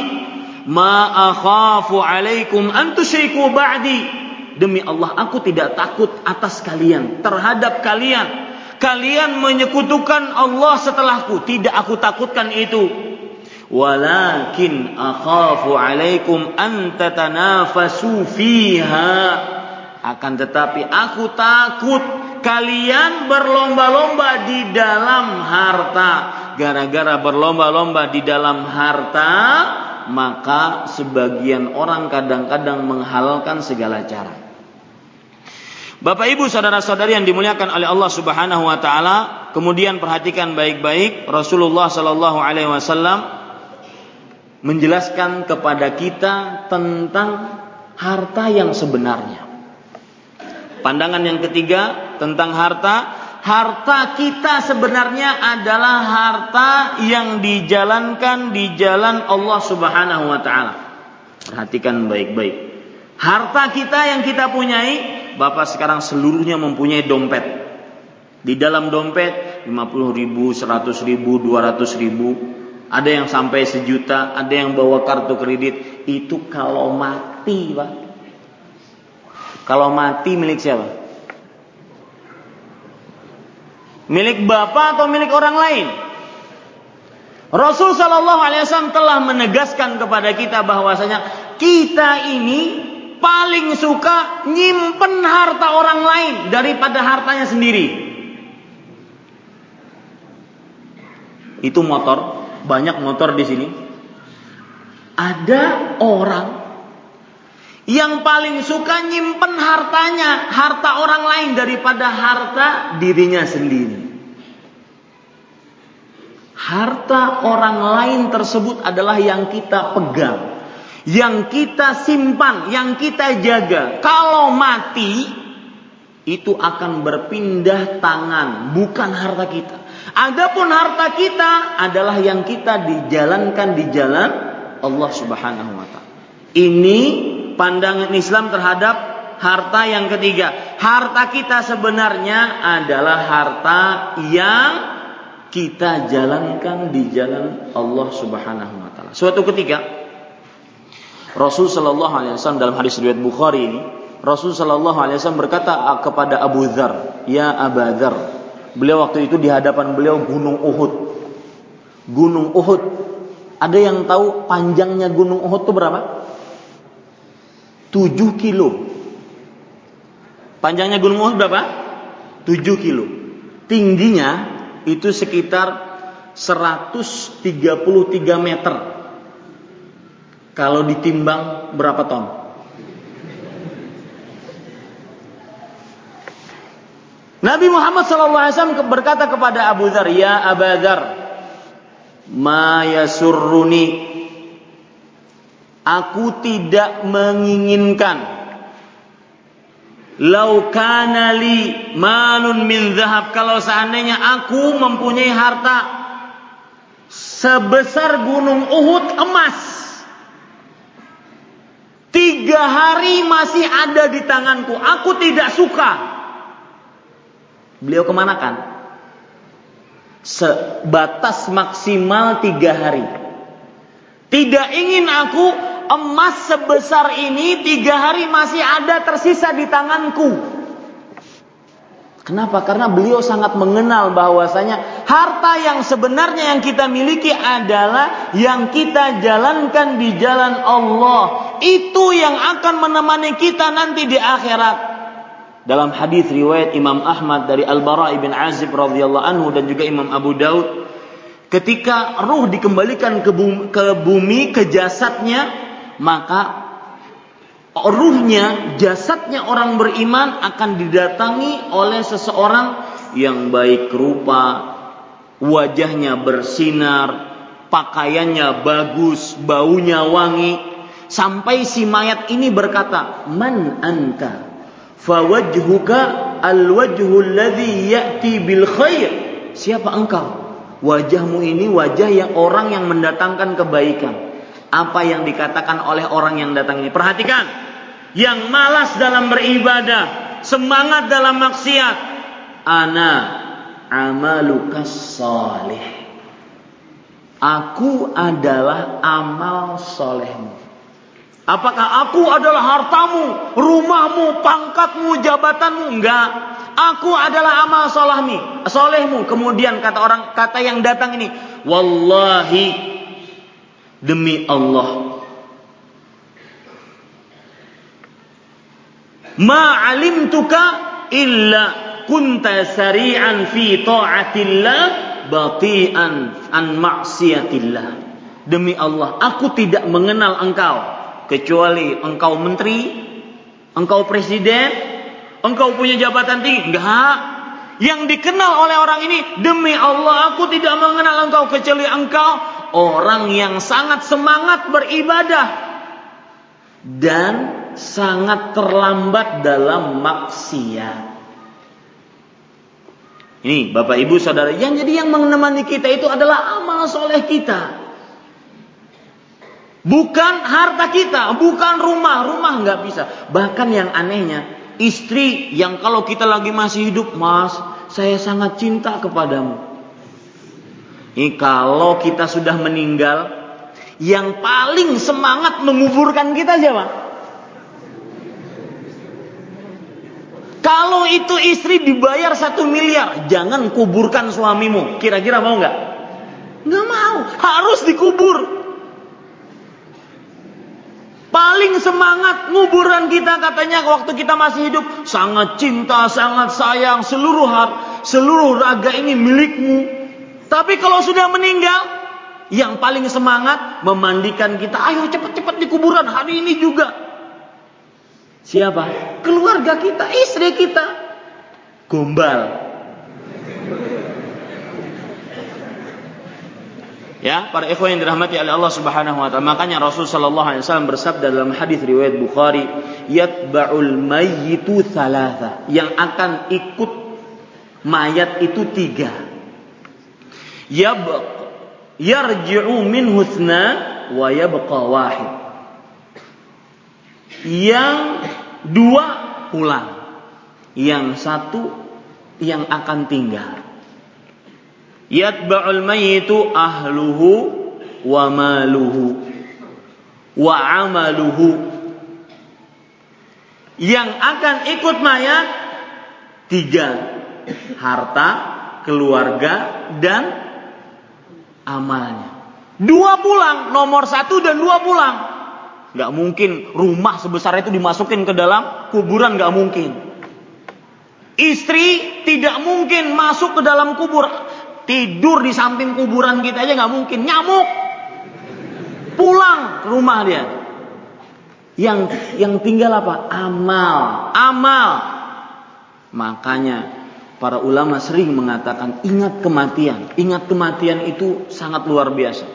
ma akhafu alaikum an tusyriku ba'di. Demi Allah, aku tidak takut atas kalian, terhadap kalian. Kalian menyekutukan Allah setelahku. Tidak aku takutkan itu. Walakin akhafu alaikum an tatanafasu fiha. Akan tetapi aku takut kalian berlomba-lomba di dalam harta. Gara-gara berlomba-lomba di dalam harta, maka sebagian orang kadang-kadang menghalalkan segala cara. Bapak Ibu saudara-saudari yang dimuliakan oleh Allah Subhanahu wa taala, kemudian perhatikan baik-baik Rasulullah sallallahu alaihi wasallam menjelaskan kepada kita tentang harta yang sebenarnya. Pandangan yang ketiga tentang harta harta kita sebenarnya adalah harta yang dijalankan di jalan Allah Subhanahu wa taala. Perhatikan baik-baik. Harta kita yang kita punyai, Bapak sekarang seluruhnya mempunyai dompet. Di dalam dompet 50 ribu, 100 ribu, 200 ribu. Ada yang sampai sejuta, ada yang bawa kartu kredit. Itu kalau mati, Pak. Kalau mati milik siapa? Milik bapak atau milik orang lain? Rasul Shallallahu Alaihi Wasallam telah menegaskan kepada kita bahwasanya kita ini paling suka nyimpen harta orang lain daripada hartanya sendiri. Itu motor, banyak motor di sini. Ada orang yang paling suka nyimpen hartanya, harta orang lain daripada harta dirinya sendiri. Harta orang lain tersebut adalah yang kita pegang, yang kita simpan, yang kita jaga. Kalau mati, itu akan berpindah tangan, bukan harta kita. Adapun harta kita adalah yang kita dijalankan di jalan Allah Subhanahu wa taala. Ini pandangan Islam terhadap harta yang ketiga. Harta kita sebenarnya adalah harta yang kita jalankan di jalan Allah Subhanahu wa taala. Suatu ketika Rasul sallallahu alaihi wasallam dalam hadis riwayat Bukhari ini, Rasul sallallahu alaihi wasallam berkata kepada Abu Dzar, "Ya Abu Dzar." Beliau waktu itu di hadapan beliau Gunung Uhud. Gunung Uhud. Ada yang tahu panjangnya Gunung Uhud itu berapa? 7 kilo. Panjangnya Gunung Uhud berapa? 7 kilo. Tingginya itu sekitar 133 meter. Kalau ditimbang berapa ton? Nabi Muhammad SAW berkata kepada Abu Dhar, Ya Abu Dhar, ma yasurruni Aku tidak menginginkan Laukana li manun min zahab kalau seandainya aku mempunyai harta sebesar gunung Uhud emas. Tiga hari masih ada di tanganku. Aku tidak suka. Beliau kemanakan? Sebatas maksimal tiga hari. Tidak ingin aku emas sebesar ini tiga hari masih ada tersisa di tanganku. Kenapa? Karena beliau sangat mengenal bahwasanya harta yang sebenarnya yang kita miliki adalah yang kita jalankan di jalan Allah. Itu yang akan menemani kita nanti di akhirat. Dalam hadis riwayat Imam Ahmad dari Al-Bara bin Azib radhiyallahu anhu dan juga Imam Abu Daud ketika ruh dikembalikan ke bumi, ke, bumi, ke jasadnya maka ruhnya, jasadnya orang beriman akan didatangi oleh seseorang yang baik rupa, wajahnya bersinar, pakaiannya bagus, baunya wangi. sampai si mayat ini berkata, "Man anta?" Fawajhuka alwajhu alladhi ya'ti bil khair. Siapa engkau? Wajahmu ini wajah yang orang yang mendatangkan kebaikan. Apa yang dikatakan oleh orang yang datang ini? Perhatikan. Yang malas dalam beribadah, semangat dalam maksiat. Ana amalukas salih. Aku adalah amal solehmu. Apakah aku adalah hartamu, rumahmu, pangkatmu, jabatanmu? Enggak. Aku adalah amal solehmu. Solehmu. Kemudian kata orang, kata yang datang ini, wallahi demi Allah. Ma alimtuka illa kunta sari'an fi ta'atillah bati'an an maksiatillah. Demi Allah, aku tidak mengenal engkau kecuali engkau menteri, engkau presiden, engkau punya jabatan tinggi. Enggak. Yang dikenal oleh orang ini, demi Allah aku tidak mengenal engkau kecuali engkau orang yang sangat semangat beribadah dan sangat terlambat dalam maksiat. Ini Bapak Ibu Saudara, yang jadi yang menemani kita itu adalah amal soleh kita. Bukan harta kita, bukan rumah, rumah nggak bisa. Bahkan yang anehnya, istri yang kalau kita lagi masih hidup, mas, saya sangat cinta kepadamu. Ini kalau kita sudah meninggal, yang paling semangat menguburkan kita siapa? Kalau itu istri dibayar satu miliar, jangan kuburkan suamimu. Kira-kira mau nggak? Nggak mau, harus dikubur. Paling semangat nguburan kita katanya waktu kita masih hidup sangat cinta, sangat sayang, seluruh har, seluruh raga ini milikmu. Tapi kalau sudah meninggal, yang paling semangat memandikan kita, ayo cepat-cepat di kuburan hari ini juga. Siapa? Keluarga kita, istri kita. Gombal. Ya, para ikhwan yang dirahmati oleh Allah Subhanahu wa taala. Makanya Rasul sallallahu alaihi wasallam bersabda dalam hadis riwayat Bukhari, "Yatba'ul mayyitu thalatha." Yang akan ikut mayat itu tiga. Yab yarji'u min husna wa yabqa wahid. Yang dua pulang. Yang satu yang akan tinggal yatba'ul mayyitu ahluhu wa maluhu wa amaluhu yang akan ikut mayat tiga harta keluarga dan amalnya dua pulang nomor satu dan dua pulang nggak mungkin rumah sebesar itu dimasukin ke dalam kuburan nggak mungkin istri tidak mungkin masuk ke dalam kubur Tidur di samping kuburan kita aja nggak mungkin. Nyamuk. Pulang ke rumah dia. Yang yang tinggal apa? Amal. Amal. Makanya para ulama sering mengatakan ingat kematian. Ingat kematian itu sangat luar biasa.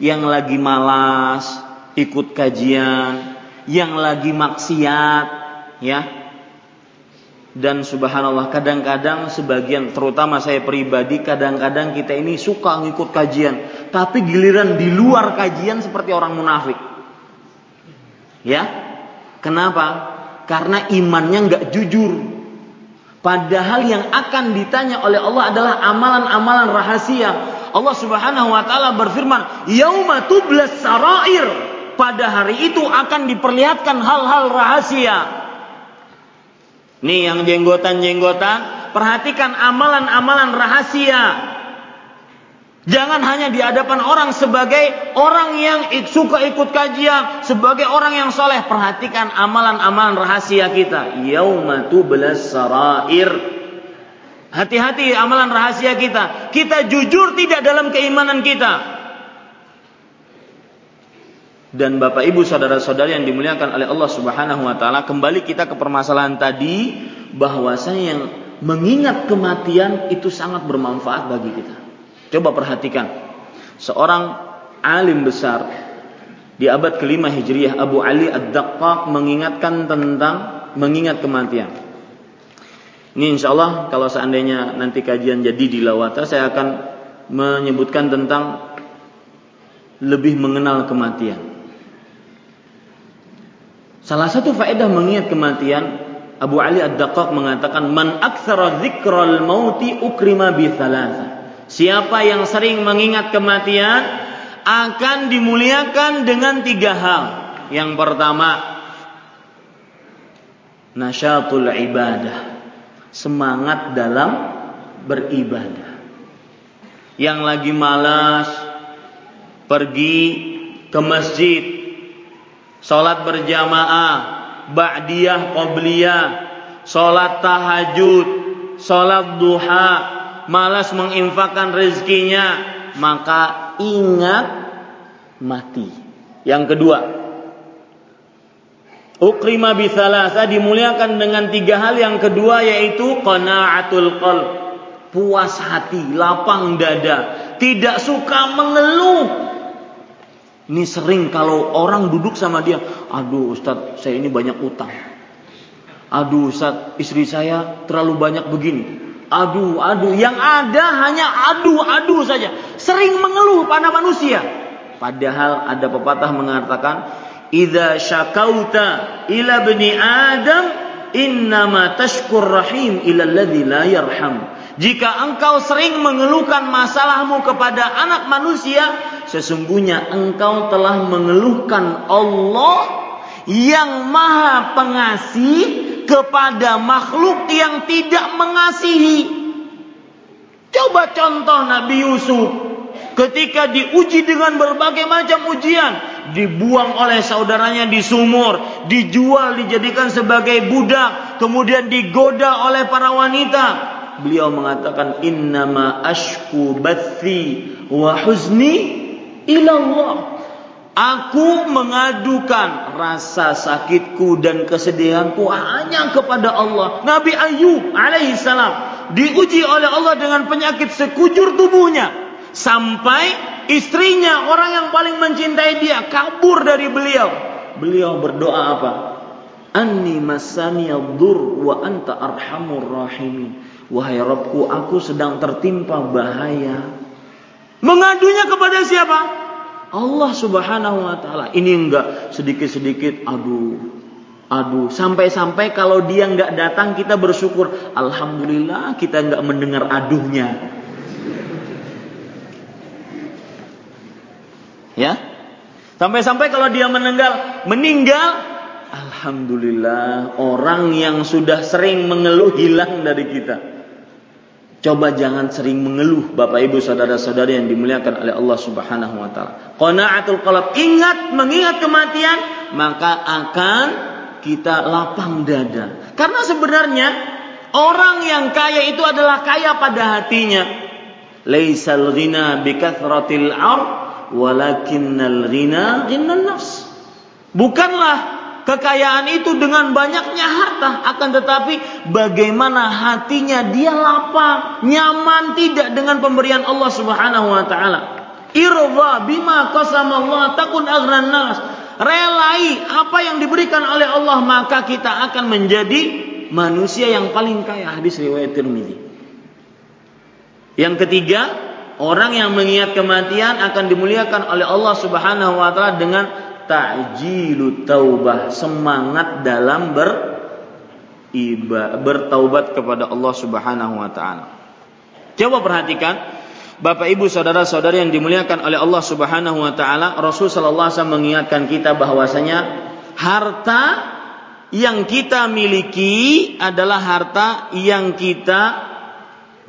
Yang lagi malas ikut kajian, yang lagi maksiat, ya. Dan subhanallah kadang-kadang sebagian terutama saya pribadi kadang-kadang kita ini suka ngikut kajian. Tapi giliran di luar kajian seperti orang munafik. Ya. Kenapa? Karena imannya nggak jujur padahal yang akan ditanya oleh Allah adalah amalan-amalan rahasia. Allah Subhanahu wa taala berfirman yauma tublas sarair. Pada hari itu akan diperlihatkan hal-hal rahasia. Nih yang jenggotan-jenggotan, perhatikan amalan-amalan rahasia. Jangan hanya di hadapan orang sebagai orang yang suka ikut kajian, sebagai orang yang soleh. Perhatikan amalan-amalan rahasia kita. Yaumatu belas sarair. Hati-hati amalan rahasia kita. Kita jujur tidak dalam keimanan kita dan Bapak Ibu saudara-saudari yang dimuliakan oleh Allah Subhanahu wa taala, kembali kita ke permasalahan tadi bahwasanya yang mengingat kematian itu sangat bermanfaat bagi kita. Coba perhatikan. Seorang alim besar di abad kelima Hijriah Abu Ali Ad-Daqqaq mengingatkan tentang mengingat kematian. Ini insya Allah kalau seandainya nanti kajian jadi di Lawata saya akan menyebutkan tentang lebih mengenal kematian. Salah satu faedah mengingat kematian Abu Ali Ad-Daqqaq mengatakan man aktsara dzikral mauti ukrima bi Siapa yang sering mengingat kematian akan dimuliakan dengan tiga hal. Yang pertama, nasyatul ibadah. Semangat dalam beribadah. Yang lagi malas pergi ke masjid, sholat berjamaah, ba'diyah, qobliyah, sholat tahajud, sholat duha, malas menginfakkan rezekinya, maka ingat mati. Yang kedua, ukrima bisalasa dimuliakan dengan tiga hal. Yang kedua yaitu qanaatul qalb, puas hati, lapang dada, tidak suka mengeluh. Ini sering kalau orang duduk sama dia, aduh Ustadz saya ini banyak utang. Aduh Ustadz istri saya terlalu banyak begini. Aduh, aduh, yang ada hanya aduh, aduh saja. Sering mengeluh pada manusia. Padahal ada pepatah mengatakan, "Idza syakauta ila bani Adam, innama tashkur rahim ila alladhi la yarham." Jika engkau sering mengeluhkan masalahmu kepada anak manusia, sesungguhnya engkau telah mengeluhkan Allah yang maha pengasih kepada makhluk yang tidak mengasihi. Coba contoh Nabi Yusuf ketika diuji dengan berbagai macam ujian, dibuang oleh saudaranya di sumur, dijual dijadikan sebagai budak, kemudian digoda oleh para wanita. Beliau mengatakan innama ashku bathi wa huzni ilallah. Aku mengadukan rasa sakitku dan kesedihanku hanya kepada Allah. Nabi Ayub alaihissalam diuji oleh Allah dengan penyakit sekujur tubuhnya sampai istrinya orang yang paling mencintai dia kabur dari beliau. Beliau berdoa apa? Anni masani dur wa anta arhamur rahimin. Wahai Rabbku, aku sedang tertimpa bahaya Mengadunya kepada siapa? Allah Subhanahu wa taala. Ini enggak sedikit-sedikit aduh. Aduh, sampai-sampai kalau dia enggak datang kita bersyukur, alhamdulillah kita enggak mendengar aduhnya. Ya? Sampai-sampai kalau dia meninggal, meninggal, alhamdulillah orang yang sudah sering mengeluh hilang dari kita. Coba jangan sering mengeluh Bapak Ibu saudara-saudari yang dimuliakan oleh Allah Subhanahu wa taala. Qanaatul qalb, ingat mengingat kematian maka akan kita lapang dada. Karena sebenarnya orang yang kaya itu adalah kaya pada hatinya. Laisal ghina bikathratil ar walakinnal ghina ghinan nafs. Bukanlah kekayaan itu dengan banyaknya harta. Akan tetapi bagaimana hatinya dia lapang nyaman tidak dengan pemberian Allah Subhanahu wa taala. Irwa bima qasama Allah takun aghran nas. Relai apa yang diberikan oleh Allah maka kita akan menjadi manusia yang paling kaya. Hadis riwayat Tirmizi yang ketiga orang yang mengingat kematian akan dimuliakan oleh Allah Subhanahu wa taala dengan ta'jilu taubah, semangat dalam ber iba, bertaubat kepada Allah Subhanahu wa taala. Coba perhatikan Bapak Ibu saudara-saudari yang dimuliakan oleh Allah Subhanahu wa taala, Rasul sallallahu alaihi wasallam mengingatkan kita bahwasanya harta yang kita miliki adalah harta yang kita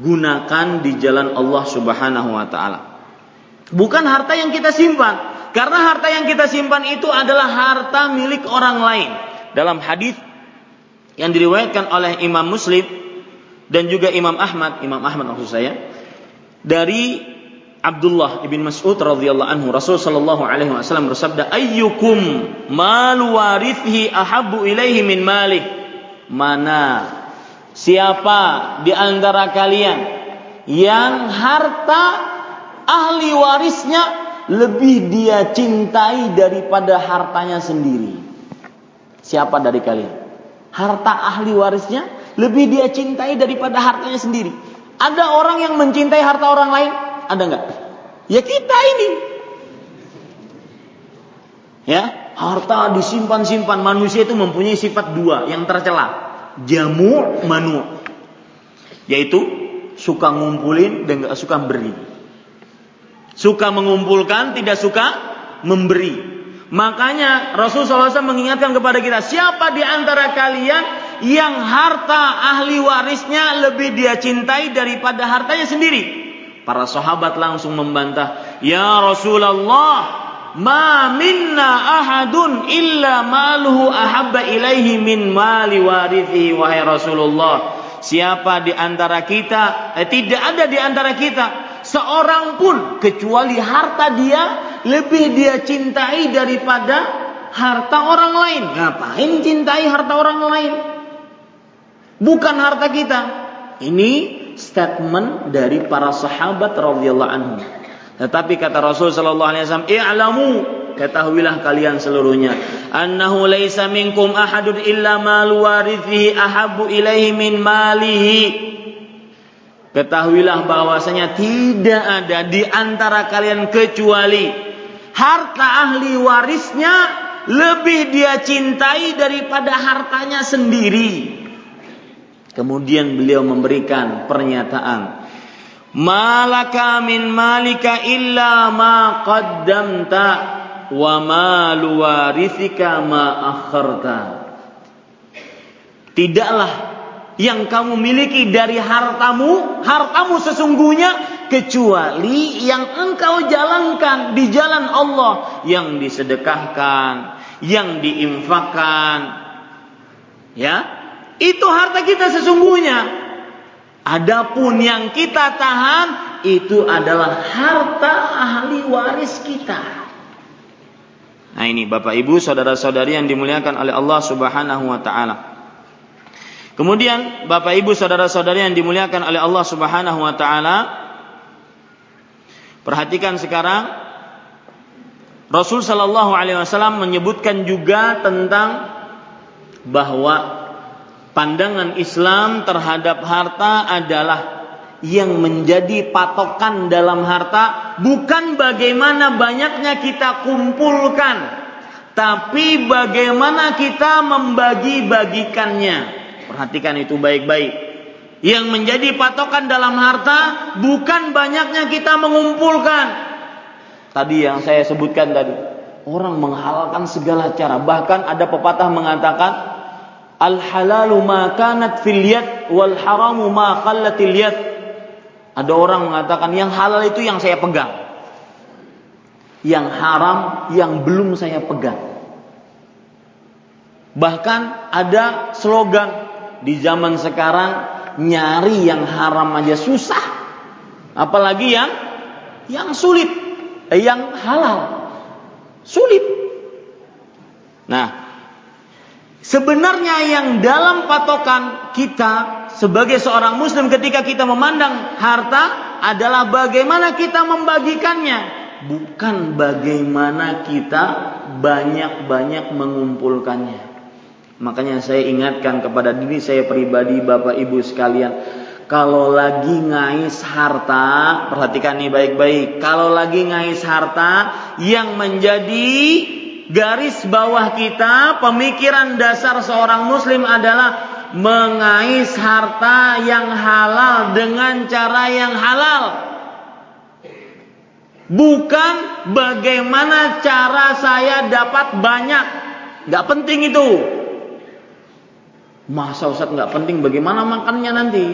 gunakan di jalan Allah Subhanahu wa taala. Bukan harta yang kita simpan. Karena harta yang kita simpan itu adalah harta milik orang lain. Dalam hadis yang diriwayatkan oleh Imam Muslim dan juga Imam Ahmad, Imam Ahmad maksud saya, dari Abdullah ibn Mas'ud radhiyallahu anhu Rasul sallallahu alaihi wasallam bersabda ayyukum mal warithi ahabbu ilaihi min malih mana siapa di antara kalian yang harta ahli warisnya lebih dia cintai daripada hartanya sendiri. Siapa dari kalian? Harta ahli warisnya lebih dia cintai daripada hartanya sendiri. Ada orang yang mencintai harta orang lain? Ada nggak? Ya kita ini. Ya, harta disimpan-simpan. Manusia itu mempunyai sifat dua yang tercela. Jamu manu. Yaitu suka ngumpulin dan gak suka beri. Suka mengumpulkan, tidak suka memberi. Makanya Rasulullah SAW mengingatkan kepada kita, siapa di antara kalian yang harta ahli warisnya lebih dia cintai daripada hartanya sendiri? Para sahabat langsung membantah, "Ya Rasulullah, ma minna ahadun illa maluhu ahabba ilaihi min mali warithi wahai Rasulullah." Siapa di antara kita, eh, tidak ada di antara kita seorang pun kecuali harta dia lebih dia cintai daripada harta orang lain. Ngapain cintai harta orang lain? Bukan harta kita. Ini statement dari para sahabat radhiyallahu anhu. Tetapi kata Rasul sallallahu alaihi wasallam, "I'lamu ketahuilah kalian seluruhnya annahu laisa minkum ahadun illa mal warithihi ahabbu ilaihi min malihi." Ketahuilah bahwasanya tidak ada di antara kalian kecuali harta ahli warisnya lebih dia cintai daripada hartanya sendiri. Kemudian beliau memberikan pernyataan, "Malaka min malika illa ma qaddamta wa ma luwarithika ma akharta." Tidaklah yang kamu miliki dari hartamu, hartamu sesungguhnya kecuali yang engkau jalankan di jalan Allah yang disedekahkan, yang diinfakkan. Ya, itu harta kita sesungguhnya. Adapun yang kita tahan itu adalah harta ahli waris kita. Nah ini Bapak Ibu saudara-saudari yang dimuliakan oleh Allah Subhanahu wa taala. Kemudian Bapak Ibu saudara-saudari yang dimuliakan oleh Allah Subhanahu wa taala Perhatikan sekarang Rasul sallallahu alaihi wasallam menyebutkan juga tentang bahwa pandangan Islam terhadap harta adalah yang menjadi patokan dalam harta bukan bagaimana banyaknya kita kumpulkan tapi bagaimana kita membagi-bagikannya perhatikan itu baik-baik yang menjadi patokan dalam harta bukan banyaknya kita mengumpulkan tadi yang saya sebutkan tadi orang menghalalkan segala cara bahkan ada pepatah mengatakan Al halalu ma kanat fil yad wal haramu ma qallatil yad. Ada orang mengatakan yang halal itu yang saya pegang. Yang haram yang belum saya pegang. Bahkan ada slogan di zaman sekarang nyari yang haram aja susah. Apalagi yang yang sulit, eh, yang halal. Sulit. Nah, Sebenarnya yang dalam patokan kita sebagai seorang muslim ketika kita memandang harta adalah bagaimana kita membagikannya, bukan bagaimana kita banyak-banyak mengumpulkannya. Makanya saya ingatkan kepada diri saya pribadi Bapak Ibu sekalian, kalau lagi ngais harta, perhatikan nih baik-baik. Kalau lagi ngais harta yang menjadi garis bawah kita, pemikiran dasar seorang muslim adalah mengais harta yang halal dengan cara yang halal. Bukan bagaimana cara saya dapat banyak. Gak penting itu. Masa Ustaz gak penting bagaimana makannya nanti.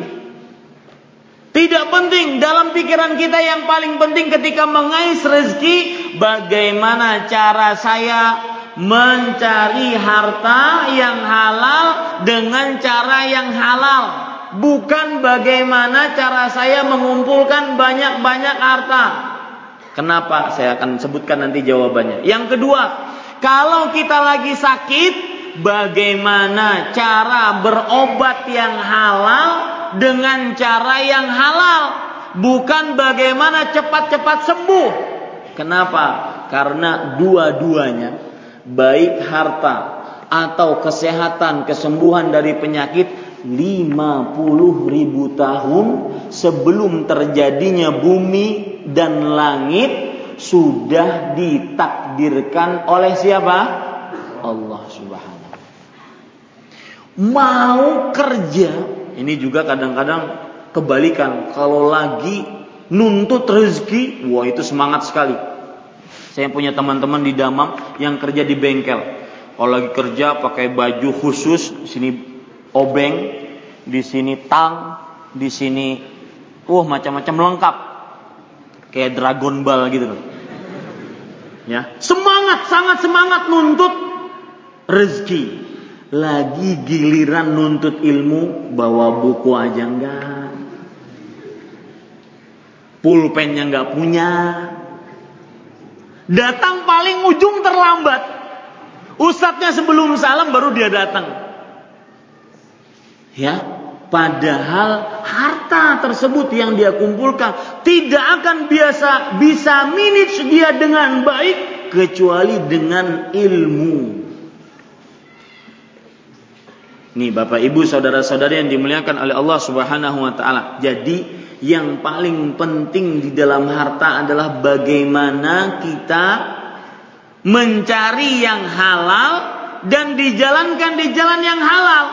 Tidak penting dalam pikiran kita yang paling penting ketika mengais rezeki bagaimana cara saya mencari harta yang halal dengan cara yang halal bukan bagaimana cara saya mengumpulkan banyak-banyak harta. Kenapa? Saya akan sebutkan nanti jawabannya. Yang kedua, kalau kita lagi sakit, bagaimana cara berobat yang halal dengan cara yang halal, bukan bagaimana cepat-cepat sembuh. Kenapa? Karena dua-duanya baik harta atau kesehatan, kesembuhan dari penyakit 50 ribu tahun sebelum terjadinya bumi dan langit sudah ditakdirkan oleh siapa? Allah Subhanahu. Mau kerja, ini juga kadang-kadang kebalikan. Kalau lagi nuntut rezeki, wah itu semangat sekali. Saya punya teman-teman di Damam yang kerja di bengkel. Kalau lagi kerja pakai baju khusus, sini obeng, di sini tang, di sini wah macam-macam lengkap. Kayak Dragon Ball gitu loh. Ya, semangat, sangat semangat nuntut rezeki. Lagi giliran nuntut ilmu, bawa buku aja enggak. Pulpennya enggak punya. Datang paling ujung terlambat. Ustadznya sebelum salam baru dia datang. Ya, padahal harta tersebut yang dia kumpulkan tidak akan biasa bisa manage dia dengan baik kecuali dengan ilmu. Nih Bapak Ibu saudara-saudari yang dimuliakan oleh Allah Subhanahu wa taala. Jadi yang paling penting di dalam harta adalah bagaimana kita mencari yang halal dan dijalankan di jalan yang halal.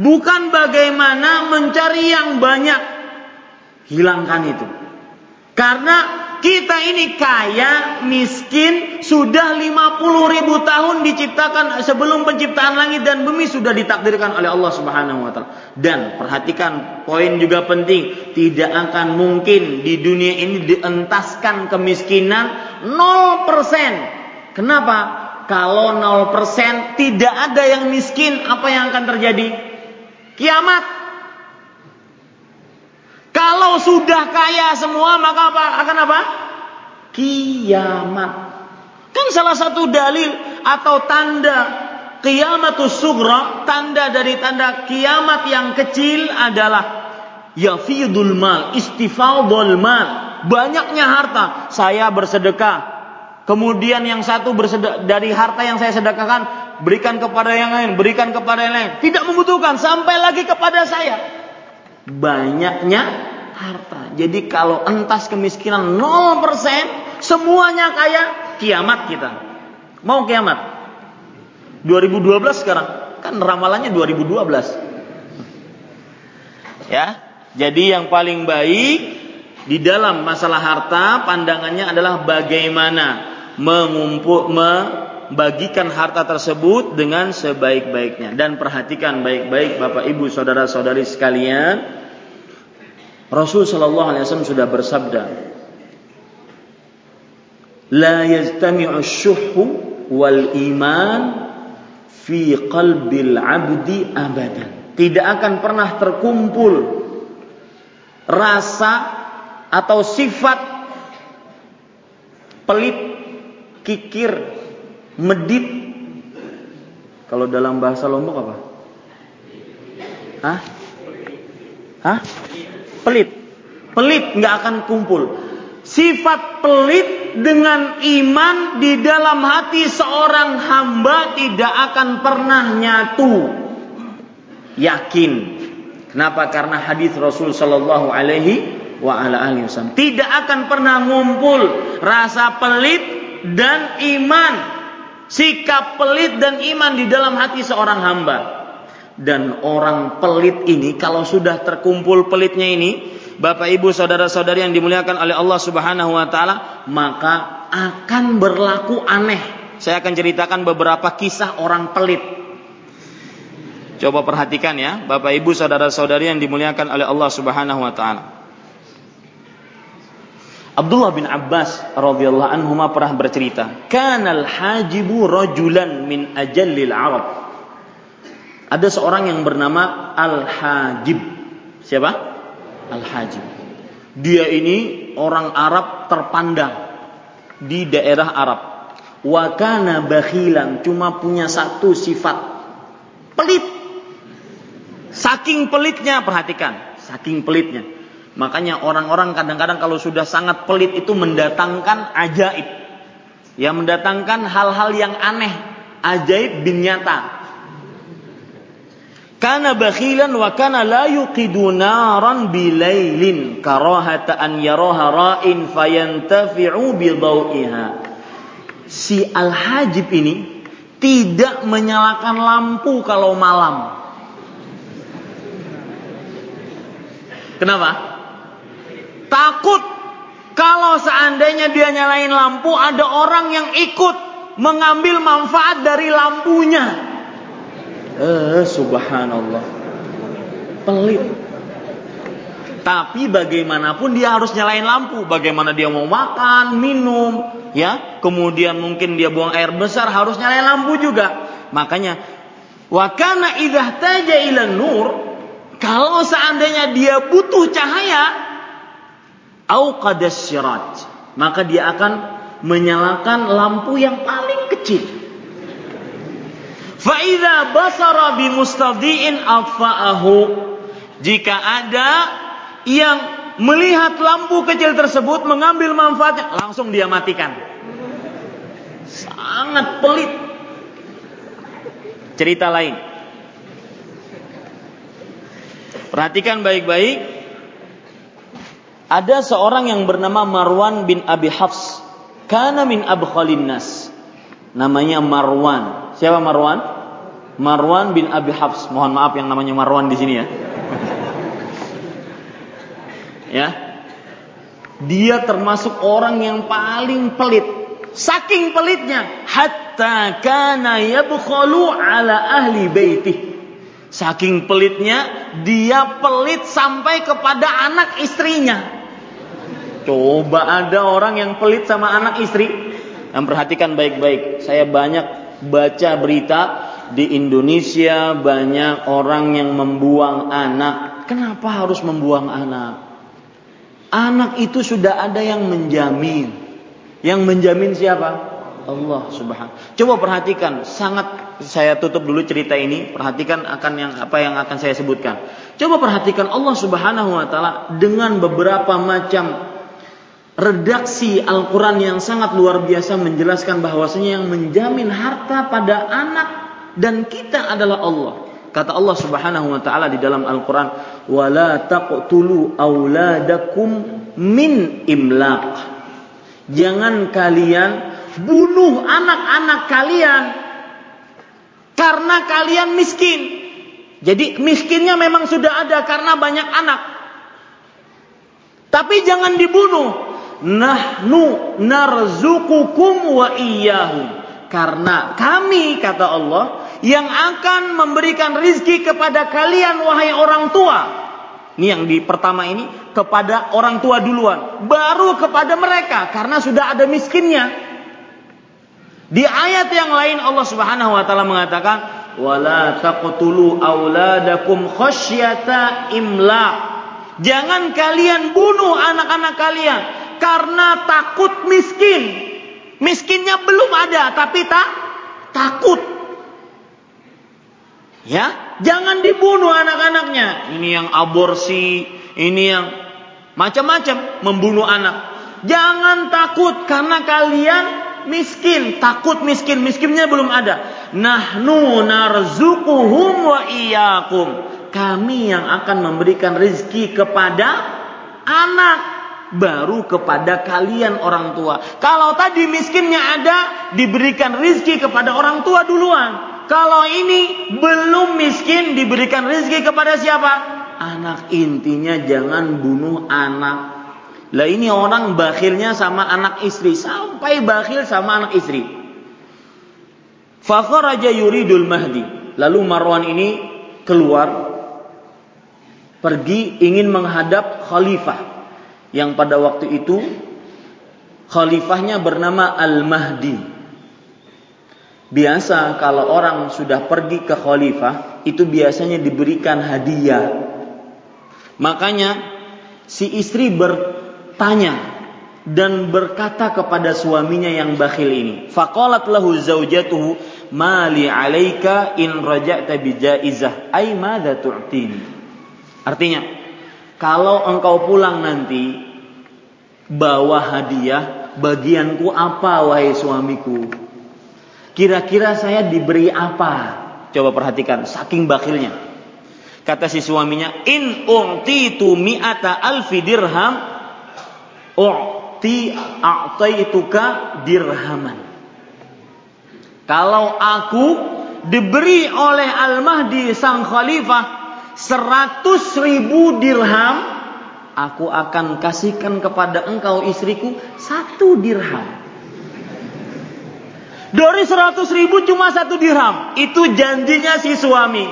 Bukan bagaimana mencari yang banyak. Hilangkan itu. Karena kita ini kaya, miskin, sudah 50 ribu tahun diciptakan sebelum penciptaan langit dan bumi sudah ditakdirkan oleh Allah Subhanahu wa taala. Dan perhatikan poin juga penting, tidak akan mungkin di dunia ini dientaskan kemiskinan 0%. Kenapa? Kalau 0% tidak ada yang miskin, apa yang akan terjadi? Kiamat. Kalau sudah kaya semua maka apa? Akan apa? Kiamat. Kan salah satu dalil atau tanda kiamatus sugra, tanda dari tanda kiamat yang kecil adalah yafidul mal, istifadul mal. Banyaknya harta, saya bersedekah. Kemudian yang satu bersedekah dari harta yang saya sedekahkan, berikan kepada yang lain, berikan kepada yang lain. Tidak membutuhkan sampai lagi kepada saya banyaknya harta. Jadi kalau entas kemiskinan 0%, semuanya kaya, kiamat kita. Mau kiamat? 2012 sekarang. Kan ramalannya 2012. Ya. Jadi yang paling baik di dalam masalah harta pandangannya adalah bagaimana mengumpul membagikan harta tersebut dengan sebaik-baiknya dan perhatikan baik-baik Bapak Ibu saudara-saudari sekalian Rasul sallallahu alaihi wasallam sudah bersabda yajtami'u syuhhu wal iman fi qalbil abdi abadan. Tidak akan pernah terkumpul rasa atau sifat pelit, kikir, medit. Kalau dalam bahasa Lombok apa? Hah? Hah? Pelit. Pelit nggak akan kumpul. Sifat pelit dengan iman di dalam hati seorang hamba tidak akan pernah nyatu. Yakin. Kenapa? Karena hadis Rasul Shallallahu Alaihi wa ala alihi wasallam tidak akan pernah ngumpul rasa pelit dan iman, sikap pelit dan iman di dalam hati seorang hamba. Dan orang pelit ini kalau sudah terkumpul pelitnya ini, Bapak Ibu saudara-saudari yang dimuliakan oleh Allah Subhanahu wa taala, maka akan berlaku aneh. Saya akan ceritakan beberapa kisah orang pelit. Coba perhatikan ya, Bapak Ibu saudara-saudari yang dimuliakan oleh Allah Subhanahu wa taala. Abdullah bin Abbas radhiyallahu anhu pernah bercerita, "Kanal hajibu rajulan min ajallil Arab." Ada seorang yang bernama Al-Hajib. Siapa? Al-Hajib. Dia ini orang Arab terpandang di daerah Arab. Wa kana bakhilan, cuma punya satu sifat. Pelit. Saking pelitnya, perhatikan, saking pelitnya. Makanya orang-orang kadang-kadang kalau sudah sangat pelit itu mendatangkan ajaib. Ya mendatangkan hal-hal yang aneh, ajaib bin nyata. Kana bakhilan wa kana la yuqidu naran bilailin karahata an yaraha ra'in fayantafi'u bi Si Al-Hajib ini tidak menyalakan lampu kalau malam. Kenapa? Takut kalau seandainya dia nyalain lampu ada orang yang ikut mengambil manfaat dari lampunya. Eh, subhanallah. Pelit. Tapi bagaimanapun dia harus nyalain lampu. Bagaimana dia mau makan, minum, ya. Kemudian mungkin dia buang air besar harus nyalain lampu juga. Makanya wakana idah taja ila nur kalau seandainya dia butuh cahaya au maka dia akan menyalakan lampu yang paling kecil Fa'idha basara bimustadi'in afa'ahu. Jika ada yang melihat lampu kecil tersebut mengambil manfaatnya, langsung dia matikan. Sangat pelit. Cerita lain. Perhatikan baik-baik. Ada seorang yang bernama Marwan bin Abi Hafs. Kana min abkhalin nas. Namanya Marwan. Siapa Marwan? Marwan bin Abi Hafs. Mohon maaf yang namanya Marwan di sini ya. ya. Dia termasuk orang yang paling pelit. Saking pelitnya, hatta kana yabkhalu ala ahli baitih. Saking pelitnya, dia pelit sampai kepada anak istrinya. Coba ada orang yang pelit sama anak istri. Yang perhatikan baik-baik. Saya banyak baca berita di Indonesia banyak orang yang membuang anak. Kenapa harus membuang anak? Anak itu sudah ada yang menjamin. Yang menjamin siapa? Allah Subhanahu. Coba perhatikan, sangat saya tutup dulu cerita ini, perhatikan akan yang apa yang akan saya sebutkan. Coba perhatikan Allah Subhanahu wa taala dengan beberapa macam redaksi Al-Quran yang sangat luar biasa menjelaskan bahwasanya yang menjamin harta pada anak dan kita adalah Allah. Kata Allah Subhanahu wa taala di dalam Al-Qur'an, "Wala taqtulu auladakum min imlaq." Jangan kalian bunuh anak-anak kalian karena kalian miskin. Jadi miskinnya memang sudah ada karena banyak anak. Tapi jangan dibunuh nahnu narzukukum wa iyyahum. Karena kami kata Allah yang akan memberikan rizki kepada kalian wahai orang tua. Ini yang di pertama ini kepada orang tua duluan. Baru kepada mereka karena sudah ada miskinnya. Di ayat yang lain Allah Subhanahu wa taala mengatakan wala taqtulu auladakum khasyata imlaq jangan kalian bunuh anak-anak kalian karena takut miskin. Miskinnya belum ada, tapi tak takut. Ya, jangan dibunuh anak-anaknya. Ini yang aborsi, ini yang macam-macam membunuh anak. Jangan takut karena kalian miskin, takut miskin, miskinnya belum ada. Nahnu narzukuhum wa iyyakum. Kami yang akan memberikan rezeki kepada anak baru kepada kalian orang tua. Kalau tadi miskinnya ada, diberikan rizki kepada orang tua duluan. Kalau ini belum miskin, diberikan rizki kepada siapa? Anak intinya jangan bunuh anak. Lah ini orang bakhilnya sama anak istri. Sampai bakhil sama anak istri. Fakharaja yuridul mahdi. Lalu Marwan ini keluar. Pergi ingin menghadap khalifah yang pada waktu itu khalifahnya bernama Al-Mahdi. Biasa kalau orang sudah pergi ke khalifah itu biasanya diberikan hadiah. Makanya si istri bertanya dan berkata kepada suaminya yang bakhil ini. Faqalat lahu zaujatuhu mali alaika in raja'ta bi jaizah. Ai madza tu'tini? Artinya, kalau engkau pulang nanti bawa hadiah, bagianku apa wahai suamiku? Kira-kira saya diberi apa? Coba perhatikan, saking bakhilnya. Kata si suaminya, "In u'titu mi'ata alfi dirham, u'ti a'taituka dirhaman." Kalau aku diberi oleh Al-Mahdi sang khalifah seratus ribu dirham, aku akan kasihkan kepada engkau istriku satu dirham. Dari seratus ribu cuma satu dirham. Itu janjinya si suami.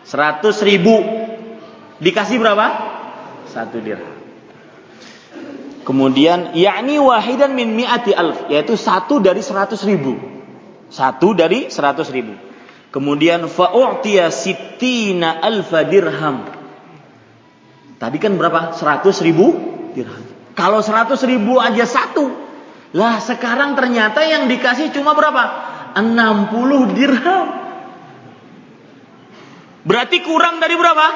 Seratus ribu. Dikasih berapa? Satu dirham. Kemudian, yakni wahidan min mi'ati alf. Yaitu satu dari seratus ribu. Satu dari seratus ribu. Kemudian fa'u'tiya sittina alfa dirham. Tadi kan berapa? Seratus ribu dirham. Kalau seratus ribu aja satu. Lah sekarang ternyata yang dikasih cuma berapa? 60 dirham. Berarti kurang dari berapa?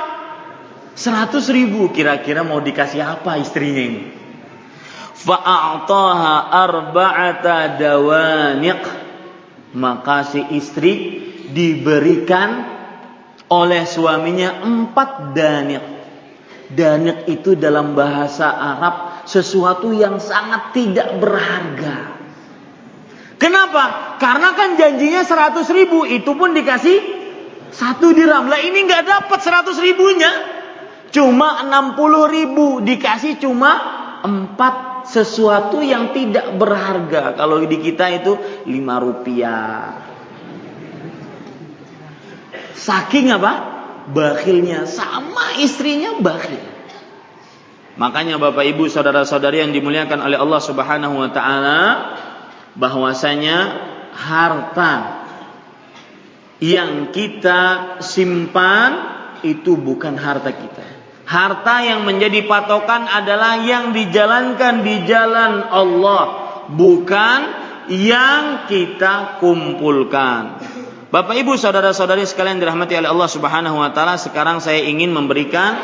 100 ribu. Kira-kira mau dikasih apa istrinya ini? Fa'a'taha arba'ata dawaniq. Maka si istri diberikan oleh suaminya empat danik. Danik itu dalam bahasa Arab sesuatu yang sangat tidak berharga. Kenapa? Karena kan janjinya seratus ribu, itu pun dikasih satu dirham. Lah ini nggak dapat seratus ribunya, cuma enam puluh ribu dikasih cuma empat sesuatu yang tidak berharga. Kalau di kita itu lima rupiah, Saking apa? Bakhilnya sama istrinya bakhil. Makanya Bapak Ibu saudara-saudari yang dimuliakan oleh Allah Subhanahu wa taala bahwasanya harta yang kita simpan itu bukan harta kita. Harta yang menjadi patokan adalah yang dijalankan di jalan Allah, bukan yang kita kumpulkan. Bapak Ibu saudara-saudari sekalian dirahmati oleh Allah Subhanahu wa taala, sekarang saya ingin memberikan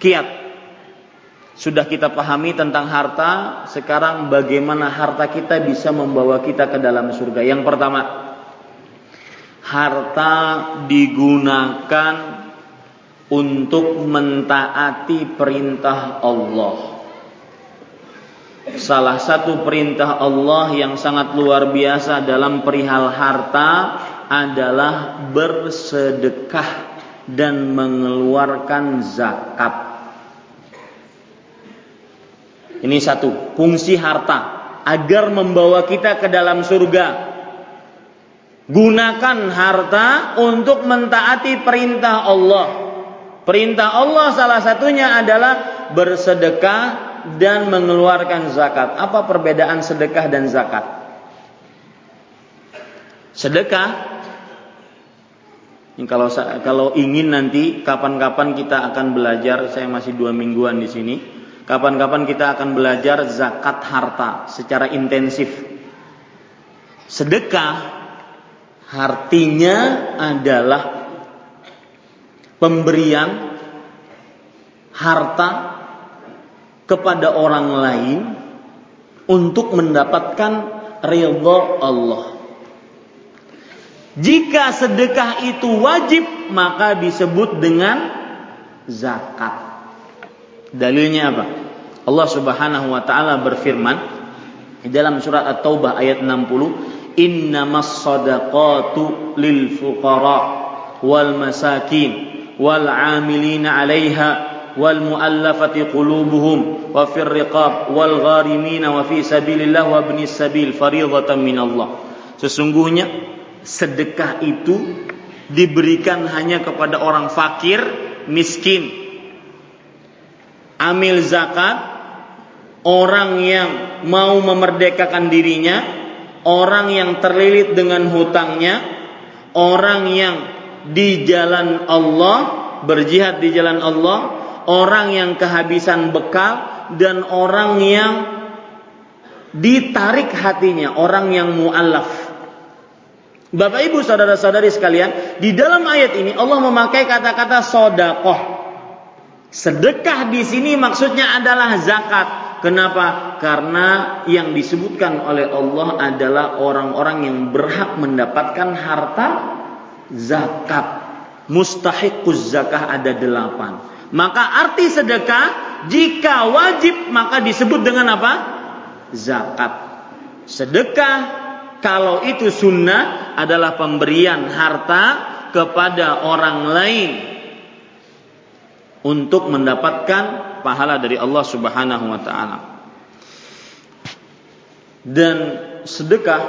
kiat. Sudah kita pahami tentang harta, sekarang bagaimana harta kita bisa membawa kita ke dalam surga. Yang pertama, harta digunakan untuk mentaati perintah Allah. Salah satu perintah Allah yang sangat luar biasa dalam perihal harta adalah bersedekah dan mengeluarkan zakat. Ini satu, fungsi harta agar membawa kita ke dalam surga. Gunakan harta untuk mentaati perintah Allah. Perintah Allah salah satunya adalah bersedekah dan mengeluarkan zakat. Apa perbedaan sedekah dan zakat? Sedekah kalau kalau ingin nanti kapan-kapan kita akan belajar, saya masih dua mingguan di sini. Kapan-kapan kita akan belajar zakat harta secara intensif. Sedekah artinya adalah pemberian harta kepada orang lain untuk mendapatkan ridha Allah. Jika sedekah itu wajib, maka disebut dengan zakat. Dalilnya apa? Allah Subhanahu wa taala berfirman di dalam surat At-Taubah ayat 60, "Innamas shadaqatu lil fuqara wal masakin wal 'amilina 'alaiha wal muallafati qulubuhum wa fir riqab wal gharimin wa fi sabilillah wa ibnis sabil Allah. Sesungguhnya sedekah itu diberikan hanya kepada orang fakir, miskin. Amil zakat orang yang mau memerdekakan dirinya, orang yang terlilit dengan hutangnya, orang yang di jalan Allah, berjihad di jalan Allah, orang yang kehabisan bekal dan orang yang ditarik hatinya, orang yang mu'allaf. Bapak Ibu saudara-saudari sekalian, di dalam ayat ini Allah memakai kata-kata sodakoh. Sedekah di sini maksudnya adalah zakat. Kenapa? Karena yang disebutkan oleh Allah adalah orang-orang yang berhak mendapatkan harta zakat. Mustahiquz zakah ada delapan. Maka arti sedekah jika wajib maka disebut dengan apa? Zakat. Sedekah kalau itu sunnah adalah pemberian harta kepada orang lain untuk mendapatkan pahala dari Allah Subhanahu wa taala. Dan sedekah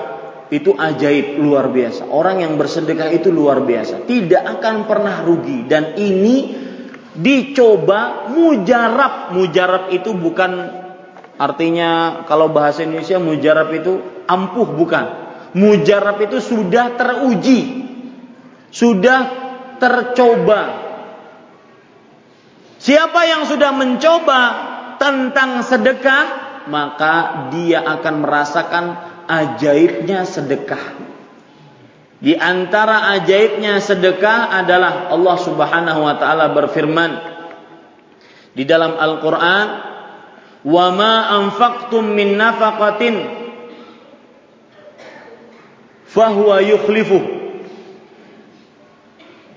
itu ajaib luar biasa. Orang yang bersedekah itu luar biasa, tidak akan pernah rugi dan ini dicoba mujarab. Mujarab itu bukan artinya kalau bahasa Indonesia mujarab itu ampuh bukan. Mujarab itu sudah teruji. Sudah tercoba Siapa yang sudah mencoba tentang sedekah, maka dia akan merasakan ajaibnya sedekah. Di antara ajaibnya sedekah adalah Allah Subhanahu wa taala berfirman di dalam Al-Qur'an, "Wa ma anfaqtum min nafaqatin fahuwa yukhlifuh."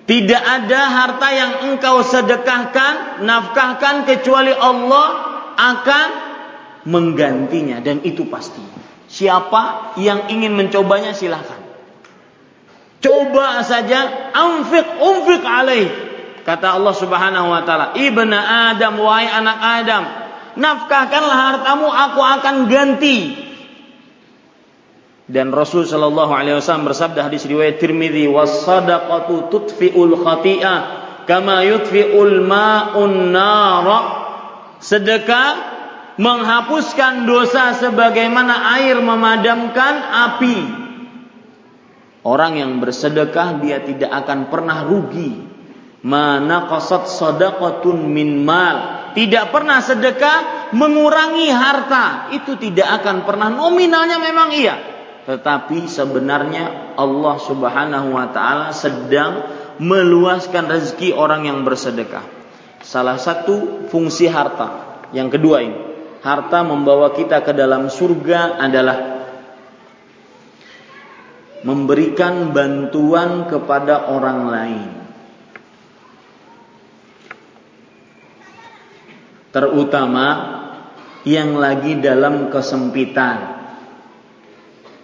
Tidak ada harta yang engkau sedekahkan, nafkahkan kecuali Allah akan menggantinya dan itu pasti. Siapa yang ingin mencobanya silahkan. Coba saja anfiq unfiq alaih. Kata Allah Subhanahu wa taala, "Ibna Adam wahai anak Adam, nafkahkanlah hartamu aku akan ganti. Dan Rasul Shallallahu Alaihi Wasallam bersabda hadis riwayat Tirmidzi wasadaqatu tutfiul khati'ah kama yutfiul ma'un nara sedekah menghapuskan dosa sebagaimana air memadamkan api orang yang bersedekah dia tidak akan pernah rugi. Mana qasat sadaqatun min mal. Tidak pernah sedekah mengurangi harta. Itu tidak akan pernah. Nominalnya memang iya. Tetapi sebenarnya Allah Subhanahu wa taala sedang meluaskan rezeki orang yang bersedekah. Salah satu fungsi harta. Yang kedua ini, harta membawa kita ke dalam surga adalah memberikan bantuan kepada orang lain. Terutama yang lagi dalam kesempitan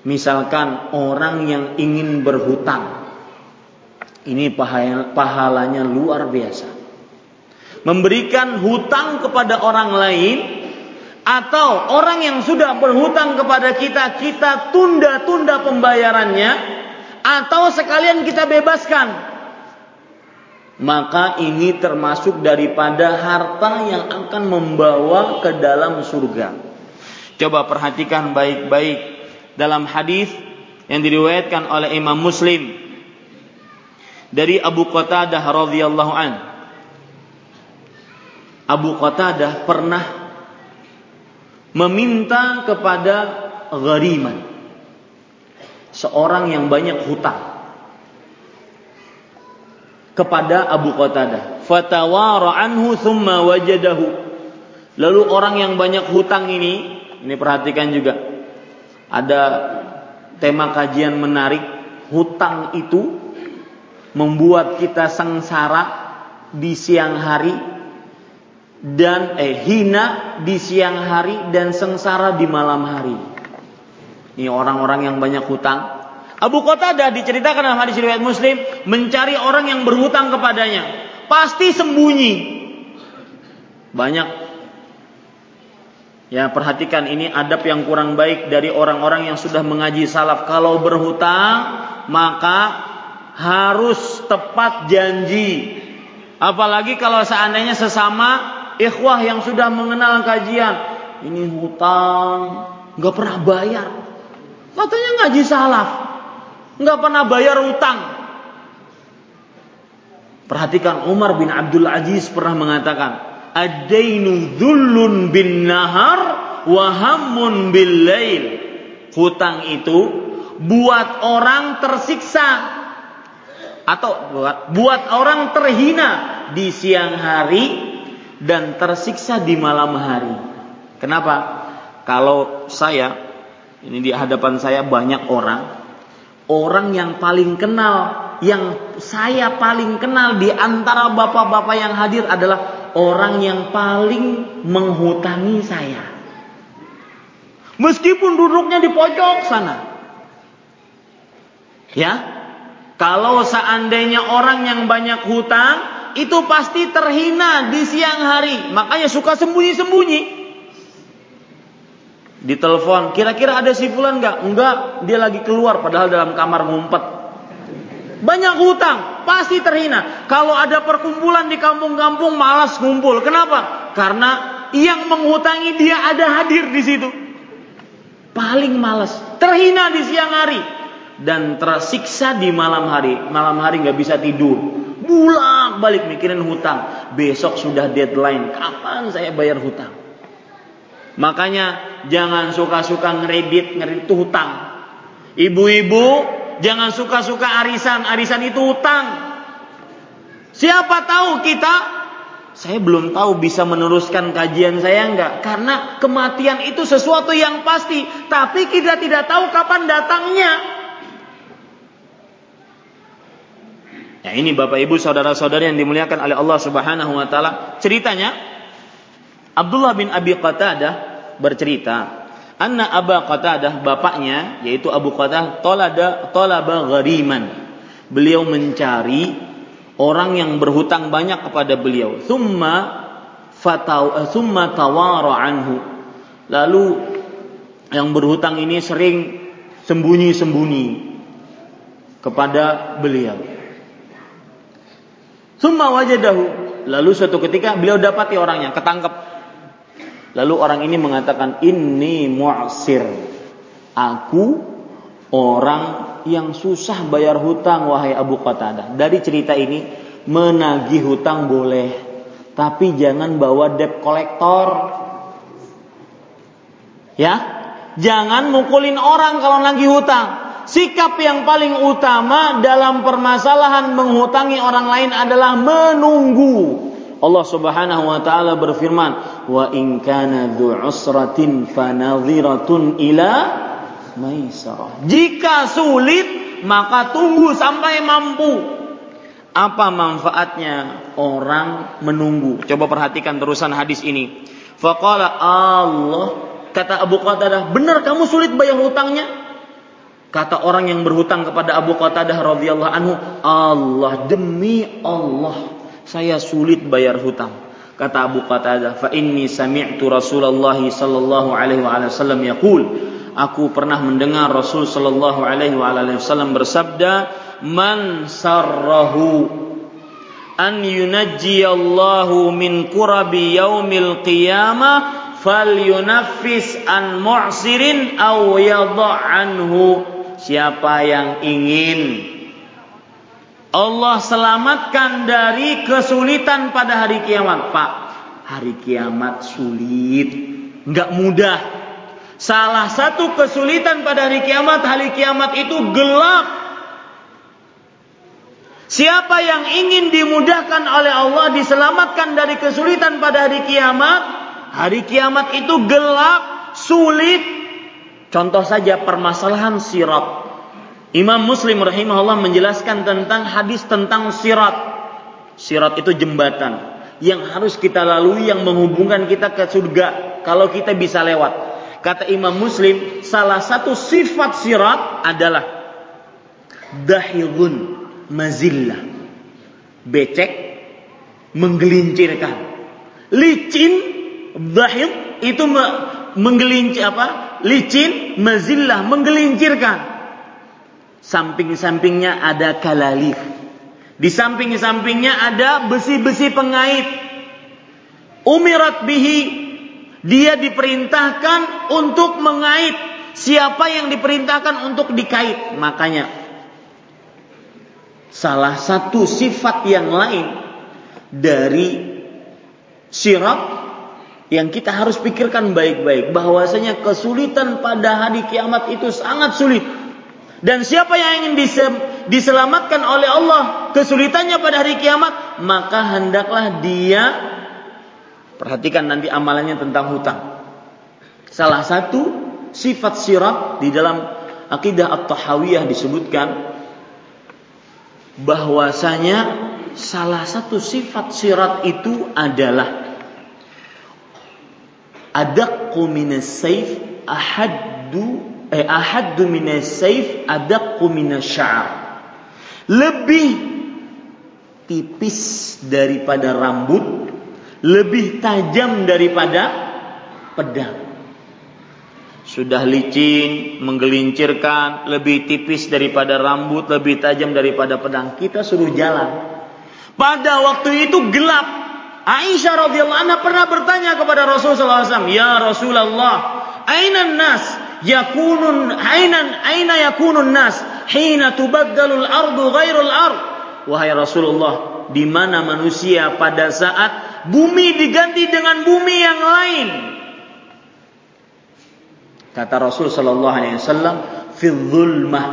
Misalkan orang yang ingin berhutang. Ini pahalanya luar biasa. Memberikan hutang kepada orang lain atau orang yang sudah berhutang kepada kita, kita tunda-tunda pembayarannya atau sekalian kita bebaskan. Maka ini termasuk daripada harta yang akan membawa ke dalam surga. Coba perhatikan baik-baik dalam hadis yang diriwayatkan oleh Imam Muslim dari Abu Qatadah radhiyallahu an. Abu Qatadah pernah meminta kepada ghariman. Seorang yang banyak hutang. Kepada Abu Qatadah. Fatawara anhu thumma wajadahu. Lalu orang yang banyak hutang ini, ini perhatikan juga. Ada tema kajian menarik. Hutang itu membuat kita sengsara di siang hari dan eh hina di siang hari dan sengsara di malam hari. Ini orang-orang yang banyak hutang. Abu Qatadah diceritakan dalam hadis riwayat Muslim mencari orang yang berhutang kepadanya. Pasti sembunyi. Banyak Ya, perhatikan ini adab yang kurang baik dari orang-orang yang sudah mengaji salaf. Kalau berhutang, maka harus tepat janji. Apalagi kalau seandainya sesama ikhwah yang sudah mengenal kajian. Ini hutang, nggak pernah bayar. Katanya ngaji salaf, nggak pernah bayar hutang. Perhatikan Umar bin Abdul Aziz pernah mengatakan, ad-dainu dhullun bin nahar wa hammun bil lail. Hutang itu buat orang tersiksa atau buat buat orang terhina di siang hari dan tersiksa di malam hari. Kenapa? Kalau saya ini di hadapan saya banyak orang, orang yang paling kenal, yang saya paling kenal di antara bapak-bapak yang hadir adalah orang yang paling menghutangi saya. Meskipun duduknya di pojok sana. Ya, kalau seandainya orang yang banyak hutang, itu pasti terhina di siang hari. Makanya suka sembunyi-sembunyi. Di telepon, kira-kira ada si fulan nggak? Enggak, dia lagi keluar padahal dalam kamar ngumpet. Banyak hutang, pasti terhina. Kalau ada perkumpulan di kampung-kampung malas ngumpul. Kenapa? Karena yang menghutangi dia ada hadir di situ. Paling malas, terhina di siang hari dan tersiksa di malam hari. Malam hari nggak bisa tidur, bulak balik mikirin hutang. Besok sudah deadline, kapan saya bayar hutang? Makanya jangan suka-suka ngeredit ngeredit hutang. Ibu-ibu jangan suka-suka arisan, arisan itu hutang. Siapa tahu kita saya belum tahu bisa meneruskan kajian saya enggak karena kematian itu sesuatu yang pasti tapi kita tidak tahu kapan datangnya Ya ini Bapak Ibu saudara-saudari yang dimuliakan oleh Allah Subhanahu wa taala. Ceritanya Abdullah bin Abi Qatadah bercerita, anna Abu Qatadah bapaknya yaitu Abu Qatadah tolada tolaba ghariman. Beliau mencari orang yang berhutang banyak kepada beliau. Thumma fatau thumma tawara anhu. Lalu yang berhutang ini sering sembunyi-sembunyi kepada beliau. Summa wajadahu. Lalu suatu ketika beliau dapati orangnya, ketangkep. Lalu orang ini mengatakan, ini mu'sir. Aku orang yang susah bayar hutang, wahai Abu Qatadah. Dari cerita ini, menagih hutang boleh. Tapi jangan bawa debt kolektor. Ya, jangan mukulin orang kalau nagih hutang sikap yang paling utama dalam permasalahan menghutangi orang lain adalah menunggu. Allah Subhanahu wa taala berfirman, "Wa in kana usratin fanadhiratun ila maisarah." Jika sulit, maka tunggu sampai mampu. Apa manfaatnya orang menunggu? Coba perhatikan terusan hadis ini. Faqala Allah kata Abu Qatadah, "Benar kamu sulit bayar hutangnya?" Kata orang yang berhutang kepada Abu Qatadah radhiyallahu anhu, Allah demi Allah, saya sulit bayar hutang. Kata Abu Qatadah, fa inni sami'tu Rasulullah sallallahu alaihi wasallam yaqul, aku pernah mendengar Rasul sallallahu alaihi wasallam bersabda, man sarrahu an yunajjiyallahu min kurabi yaumil qiyamah falyunaffis an mu'sirin aw yadha anhu siapa yang ingin Allah selamatkan dari kesulitan pada hari kiamat. Pak, hari kiamat sulit, nggak mudah. Salah satu kesulitan pada hari kiamat, hari kiamat itu gelap. Siapa yang ingin dimudahkan oleh Allah diselamatkan dari kesulitan pada hari kiamat, hari kiamat itu gelap, sulit, Contoh saja permasalahan sirat. Imam Muslim rahimahullah menjelaskan tentang hadis tentang sirat. Sirat itu jembatan yang harus kita lalui yang menghubungkan kita ke surga kalau kita bisa lewat. Kata Imam Muslim, salah satu sifat sirat adalah dahilun mazillah. Becek menggelincirkan. Licin dahil itu menggelincir apa? Licin, mazillah, menggelincirkan. Samping-sampingnya ada kalalif. Di samping-sampingnya ada besi-besi pengait. Umirat bihi. Dia diperintahkan untuk mengait. Siapa yang diperintahkan untuk dikait. Makanya salah satu sifat yang lain dari sirat yang kita harus pikirkan baik-baik bahwasanya kesulitan pada hari kiamat itu sangat sulit. Dan siapa yang ingin diselamatkan oleh Allah kesulitannya pada hari kiamat, maka hendaklah dia Perhatikan nanti amalannya tentang hutang. Salah satu sifat sirat di dalam akidah At-Tahawiyah disebutkan bahwasanya salah satu sifat sirat itu adalah adaqqu minas saif ahaddu eh ahaddu minas saif adaqqu minas lebih tipis daripada rambut lebih tajam daripada pedang. Sudah licin, menggelincirkan, lebih tipis daripada rambut, lebih tajam daripada pedang. Kita suruh jalan. Pada waktu itu gelap. Aisyah radhiyallahu anha pernah bertanya kepada Rasulullah SAW, "Ya Rasulullah, aina nas yakunun ainan aina yakunun nas hina tubaddalul ardu ghairul ard?" Wahai Rasulullah, di mana manusia pada saat bumi diganti dengan bumi yang lain. Kata Rasul sallallahu alaihi wasallam, "Fi dhulmah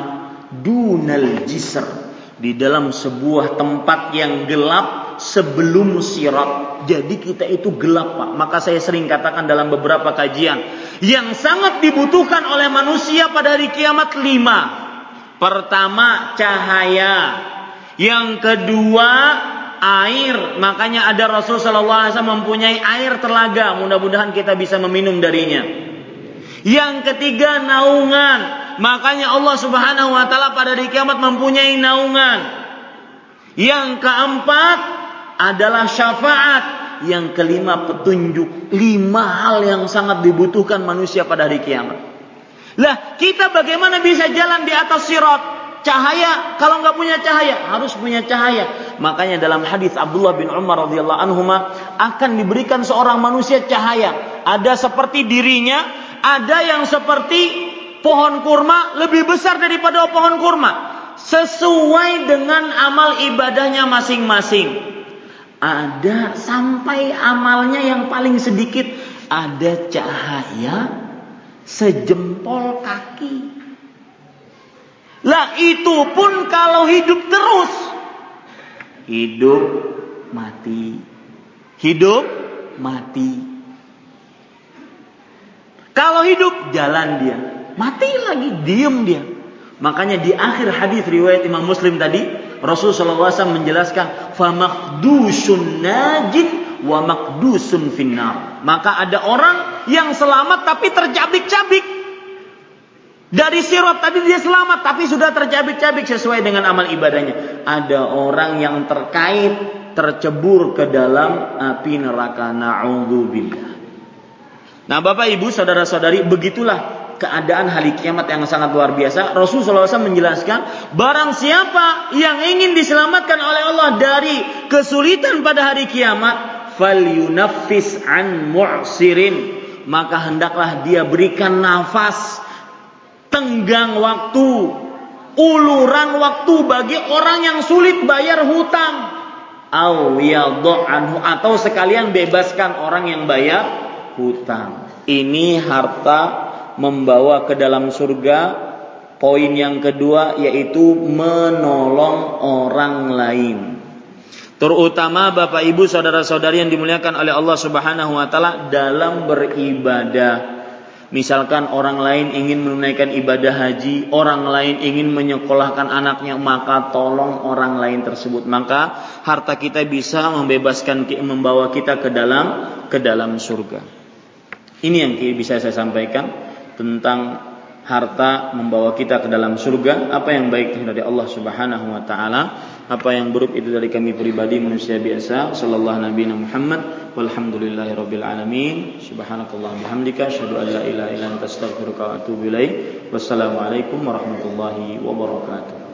dunal jisr." Di dalam sebuah tempat yang gelap sebelum sirat. Jadi kita itu gelap, Pak. Maka saya sering katakan dalam beberapa kajian, yang sangat dibutuhkan oleh manusia pada hari kiamat lima. Pertama, cahaya. Yang kedua, air. Makanya ada Rasul Shallallahu Alaihi Wasallam mempunyai air telaga. Mudah-mudahan kita bisa meminum darinya. Yang ketiga naungan. Makanya Allah Subhanahu Wa Taala pada hari kiamat mempunyai naungan. Yang keempat adalah syafaat. Yang kelima petunjuk. Lima hal yang sangat dibutuhkan manusia pada hari kiamat. Lah kita bagaimana bisa jalan di atas sirat? Cahaya kalau nggak punya cahaya harus punya cahaya. Makanya dalam hadis Abdullah bin Umar radhiyallahu anhu akan diberikan seorang manusia cahaya. Ada seperti dirinya, ada yang seperti pohon kurma lebih besar daripada pohon kurma. Sesuai dengan amal ibadahnya masing-masing. Ada sampai amalnya yang paling sedikit ada cahaya sejempol kaki. Lah itu pun kalau hidup terus. Hidup mati. Hidup mati. Kalau hidup jalan dia. Mati lagi diem dia. Makanya di akhir hadis riwayat Imam Muslim tadi Rasulullah SAW menjelaskan famakdusun najin wa makdusun finnar. Maka ada orang yang selamat tapi tercabik-cabik dari sirot tadi dia selamat tapi sudah tercabik-cabik sesuai dengan amal ibadahnya. Ada orang yang terkait tercebur ke dalam api neraka. Na'udzubillah. Nah Bapak Ibu saudara-saudari begitulah keadaan hari kiamat yang sangat luar biasa. Rasulullah SAW menjelaskan, barang siapa yang ingin diselamatkan oleh Allah dari kesulitan pada hari kiamat, fal yunaffis an mu'sirin, maka hendaklah dia berikan nafas tenggang waktu, uluran waktu bagi orang yang sulit bayar hutang. anhu atau sekalian bebaskan orang yang bayar hutang. Ini harta membawa ke dalam surga. Poin yang kedua yaitu menolong orang lain. Terutama Bapak Ibu saudara-saudari yang dimuliakan oleh Allah Subhanahu wa taala dalam beribadah Misalkan orang lain ingin menunaikan ibadah haji, orang lain ingin menyekolahkan anaknya, maka tolong orang lain tersebut. Maka harta kita bisa membebaskan membawa kita ke dalam ke dalam surga. Ini yang bisa saya sampaikan tentang harta membawa kita ke dalam surga. Apa yang baik itu dari Allah Subhanahu wa taala, apa yang buruk itu dari kami pribadi manusia biasa. Sallallahu Nabi Muhammad walhamdulillahi rabbil alamin. Subhanakallah bihamdika asyhadu an la ilaha illa anta astaghfiruka wa atubu ilaik. Wassalamualaikum warahmatullahi wabarakatuh.